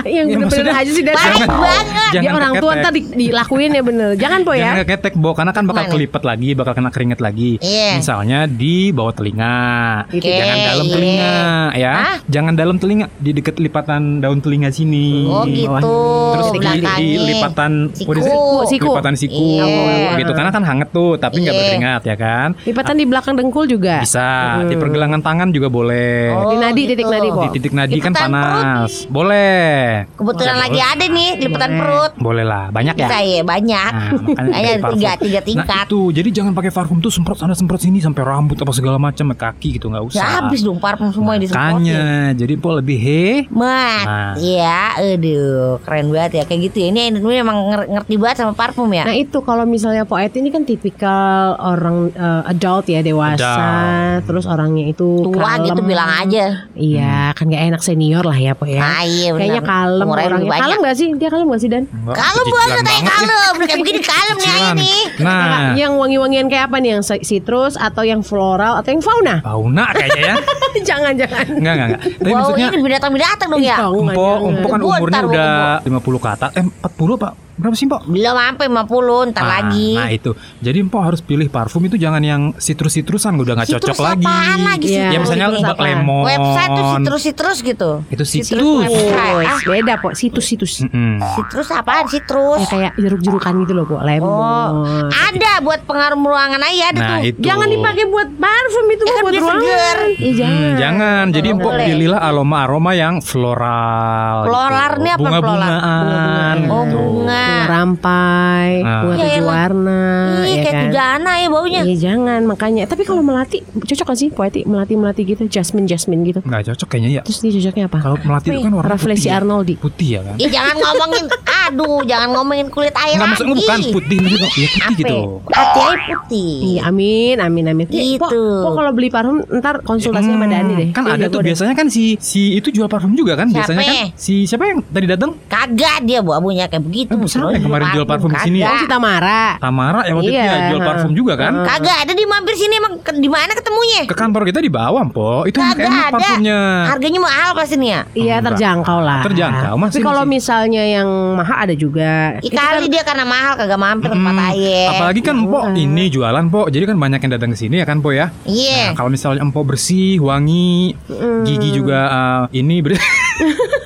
yang Ya, bener-bener aja sih dan Baik Jangan- banget. dia jangan orang ke tua ketek. ntar di- dilakuin ya bener. Jangan po Jangan ya. ke ketek, Bo, karena kan bakal Gimana? kelipet lagi, bakal kena keringet lagi. Iya. Misalnya di bawah telinga. Oke, Jangan dalam iya. telinga ya. Hah? Jangan dalam telinga, di deket lipatan daun telinga sini. Oh gitu. Terus di, di lipatan Siku. it? Siku. lipatan siku Iya. gitu karena kan hangat tuh tapi nggak Iya. berkeringat ya kan Lipatan di belakang dengkul juga. bisa di pergelangan tangan juga boleh Oh, Di nadi, titik nadi, Po. di titik nadi kan Lipatan panas boleh Kebetulan lagi ada nih lipatan perut. boleh lah banyak ya Bisa ya banyak. Nah, parfum. tiga tiga Nah tingkat. itu jadi jangan pakai parfum tuh semprot sana semprot sini sampai rambut apa segala macam kaki gitu nggak usah. Ya habis dong parfum semua yang disemprotin. Makanya jadi po lebih he. Mat, Nah. ya, aduh, keren banget ya kayak gitu ya. Ini ini memang nger- ngerti banget sama parfum ya. Nah itu kalau misalnya Poet ini kan tipikal orang eh, adult ya dewasa, Adult. terus orangnya itu Tua kalem. gitu bilang aja. Iya kan gak enak senior lah ya Po ya. Ah, iya. Kayaknya kalem Umurnya orangnya. banyak. Kalem gak sih? Dia kalem gak sih Dan? Enggak, Kalem banget kayak ya. kalem. Kayak begini kalem nih ayah Kecicilan. nih. Nah, Yang wangi-wangian kayak apa nih? Yang citrus atau yang floral atau yang fauna? fauna kayaknya ya. <laughs> jangan jangan. Enggak enggak enggak. Tapi Wow, maksudnya ini binatang-binatang dong ya. Jangan, Empo, jangan. Empo kan umurnya udah 50 ke atas. Eh 40 Pak. Berapa sih, Pak? Belum sampai 50 ntar Ah, lagi. Nah itu Jadi Empo harus pilih parfum itu Jangan yang sitrus-sitrusan Udah gak cocok lagi lagi Iya. Ya misalnya obat lemon Website tuh sitrus-sitrus gitu. Itu Sitrus sitrus. Oh, Ah, beda Po, situs-situs. Mm-mm. Sitrus apaan sitrus? Ya kayak jeruk-jerukan gitu loh, Po. Lemon. Oh, ada buat pengaruh ruangan aja ada Nah tuh. itu Jangan dipakai buat parfum itu Ya kan buat ruangan. seger. Iya jangan. Hmm, jangan. Jadi Nggak empok boleh. pilihlah aroma-aroma yang floral. Floral gitu. ini apa Bunga-bungaan. Oh gitu. bunga. Bunga rampai, bunga Ya tujuh elah. warna, Ih, ya kayak kan. tujana ya baunya. Iya jangan makanya. Tapi kalau melati cocok gak sih poeti melati melati gitu, jasmine jasmine gitu. Nggak cocok kayaknya ya. Terus dia cocoknya apa? Kalau melati itu kan warna Raflesi putih. ya. Arnoldi. Putih ya kan? Ih jangan ngomongin Aduh jangan ngomongin kulit air Enggak lagi maksudnya bukan putih ya putih Ape? gitu. Hati air putih Iya amin amin amin. Gitu. Pok, pok kalau beli parfum ntar konsultasi sama Hmm, Dani deh. Kan Dia ada tuh deh. biasanya kan si si itu jual parfum juga kan Siapa? biasanya kan si siapa yang tadi datang? Kagak dia bu abunya kayak begitu Eh, siapa yang kemarin jual parfum di sini ya? Oh si Tamara. Tamara yang waktu itu Iya, ya jual parfum juga kan? Kagak ada di mampir sini emang ke- di mana ketemunya Ke kantor kita di bawah, Po. Itu Kagak enak ada. parfumnya. Harganya mahal pasti nih ya Iya terjangkau lah. Terjangkau, masih- Tapi kalau misalnya yang mahal ada juga. Itu kan- kali dia karena mahal kagak mampir tempat Hmm, ayah Apalagi kan Empok ini jualan Po Jadi kan banyak yang datang ke sini ya kan Po ya Iya Nah, kalau misalnya Empok bersih, wangi, gigi juga uh, ini ber <laughs>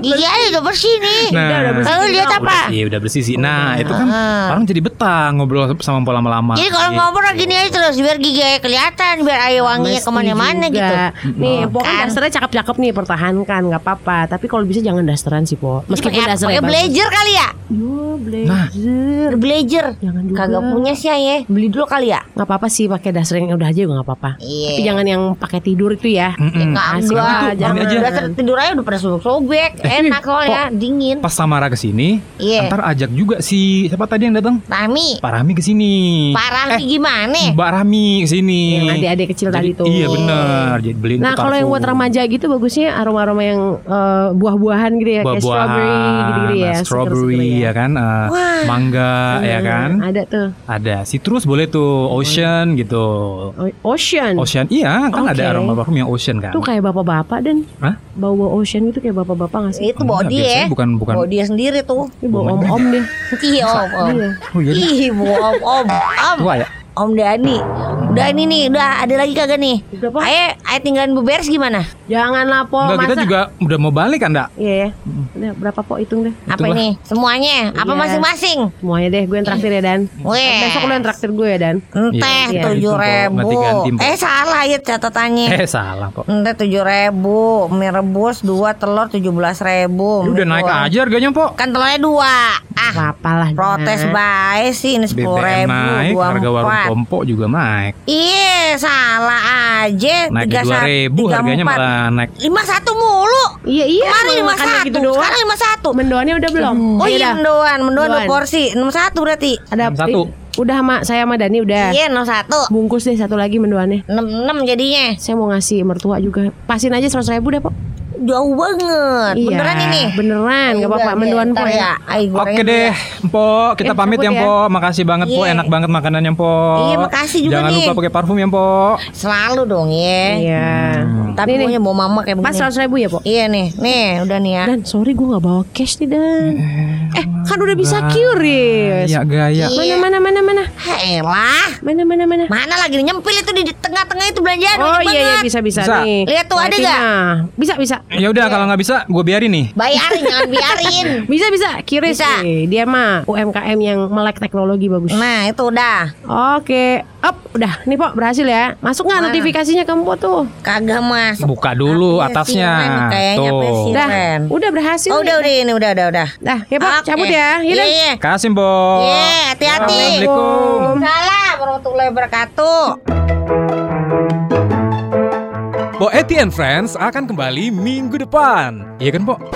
Aja udah bersih nih Nah, Lalu lihat apa Iya udah bersih sih. Nah itu kan Ah. orang jadi betah ngobrol sama Empok lama-lama. Jadi kalau Gitu. ngobrol gini aja terus biar gigi ayah kelihatan biar ayah wanginya ke mana-mana juga. gitu. Nih, Hmm. Po kan Kan. dasternya cakep-cakep nih, pertahankan, nggak apa-apa. Tapi kalau bisa jangan dasteran sih, Po. Meskipun apa? dasternya Pakai blazer kali ya? Yo, Nah. blazer. Blazer. Jangan juga. Kagak punya sih ayah. Beli dulu kali ya? Nggak apa-apa sih pakai daster yang udah aja juga nggak apa-apa. Iya. Tapi jangan yang pakai tidur itu ya. Mm-mm. Asik Kagak. lah, Itu, jangan. ini aja. Dasar tidur aja udah pada sobek-sobek. Enak soalnya, dingin. Pas Samara ke sini, Iya. ntar ajak juga si siapa tadi yang datang? Rami. Pak Rami ke sini. Parah Eh, gimana? Mbak Rami ke sini. Yang adik-adik kecil tadi tuh. Iya bener. Jadi beliin Nah kalau yang buat remaja gitu bagusnya aroma-aroma yang eh, buah-buahan gitu ya, kayak Buah-buahan, strawberry gitu-gitu ya, nah, strawberry seger-seger ya kan, eh, Wah. mangga ya Hmm, kan, Ada tuh ada citrus boleh tuh, ocean gitu, O- Ocean. ocean iya kan ada Oke. aroma parfum yang ocean kan, Tuh kayak bapak-bapak dan Hah? bau-bau ocean gitu kayak bapak-bapak nggak? Itu bawa dia. bukan bukan, Bawa dia sendiri tuh. Ini bau om-om deh. Iya om om. Iya. oh iya bawa om om. Om. tua ya, Om Dani. Udah ini nih, udah ada lagi kagak nih? Udah, Pak. Ayo, ayo tinggalin beberes gimana? Janganlah po enggak kita juga udah mau balik kan, Dak? Iya ya. Udah berapa po hitung deh. Apa Itulah. ini? Semuanya? Apa Iya. masing-masing? Semuanya deh gue yang traktir ya Dan. Weh. Besok lu yang traktir gue ya Dan. Enteh Iya, tujuh ribu. Eh salah ya catatannya. Eh salah kok, Enteh tujuh ribu. Mie rebus dua telur tujuh belas ribu. Ya udah naik aja harganya po, Kan telurnya dua. Ah, Apa lah. protes baik sih ini sepuluh BBM ribu. naik, dua harga warung empat. kompo juga naik, Iya salah aja. naik dua ribu harganya malah naik, lima satu mulu. Iya iya. Kemarin lima makannya satu. gitu doang. Sekarang lima satu. Mendoannya udah belum? Oh Ya iya udah. mendoan, mendoan dua porsi, enam satu berarti. Ada satu. Udah sama saya sama Dani udah. Iya enam satu, Bungkus deh satu lagi mendoannya. enam enam jadinya. Saya mau ngasih mertua juga. Pasin aja seratus ribu deh, Pok. Jauh banget. Iya, Beneran ini. Beneran, nggak apa-apa. Mendoan ntar po ya. Oke deh. Mpok. Kita Eh, pamit ya, ya. Mpok. Makasih banget, Mpok. Iya. Enak banget makanannya, Mpok. Iya, makasih juga Jangan nih. lupa pakai parfum ya, Mpok. Selalu dong ya. Iya. Tapi Nih, bawa mama kayak Pas begini. seratus ribu ya, Po? Iya nih, nih udah nih ya. Dan sorry gue nggak bawa cash nih Dan. Eh kan udah bisa QRIS. Ya gaya. Iya. Mana mana mana mana Helah. mana mana mana. Mana lagi nyempil itu di tengah-tengah itu belanjaan Oh iya iya bisa bisa, Bisa. nih. Lihat tuh, ada nggak? Bisa bisa. Ya udah kalau nggak bisa, gue biarin nih. Bayarin jangan biarin. <laughs> Bisa bisa. QRIS Bisa. nih. Dia mah UMKM yang melek teknologi bagus. Nah itu udah Oke, up udah. Nih Pok berhasil ya. Masuk nggak notifikasinya ke Mpok tuh? kagak mas. Buka dulu sih, atasnya. Kayaknya Tuh. Dah, Ren? udah berhasil. Oh nih. udah udah ini udah udah udah. Dah, ya Pok, Oke. cabut ya. Iya Yaudah. iya. Kasih, Mpok. Iya, hati-hati. Assalamualaikum. Salam warahmatullahi wabarakatuh. Bo Eti and Friends akan kembali minggu depan. Iya kan, Pok?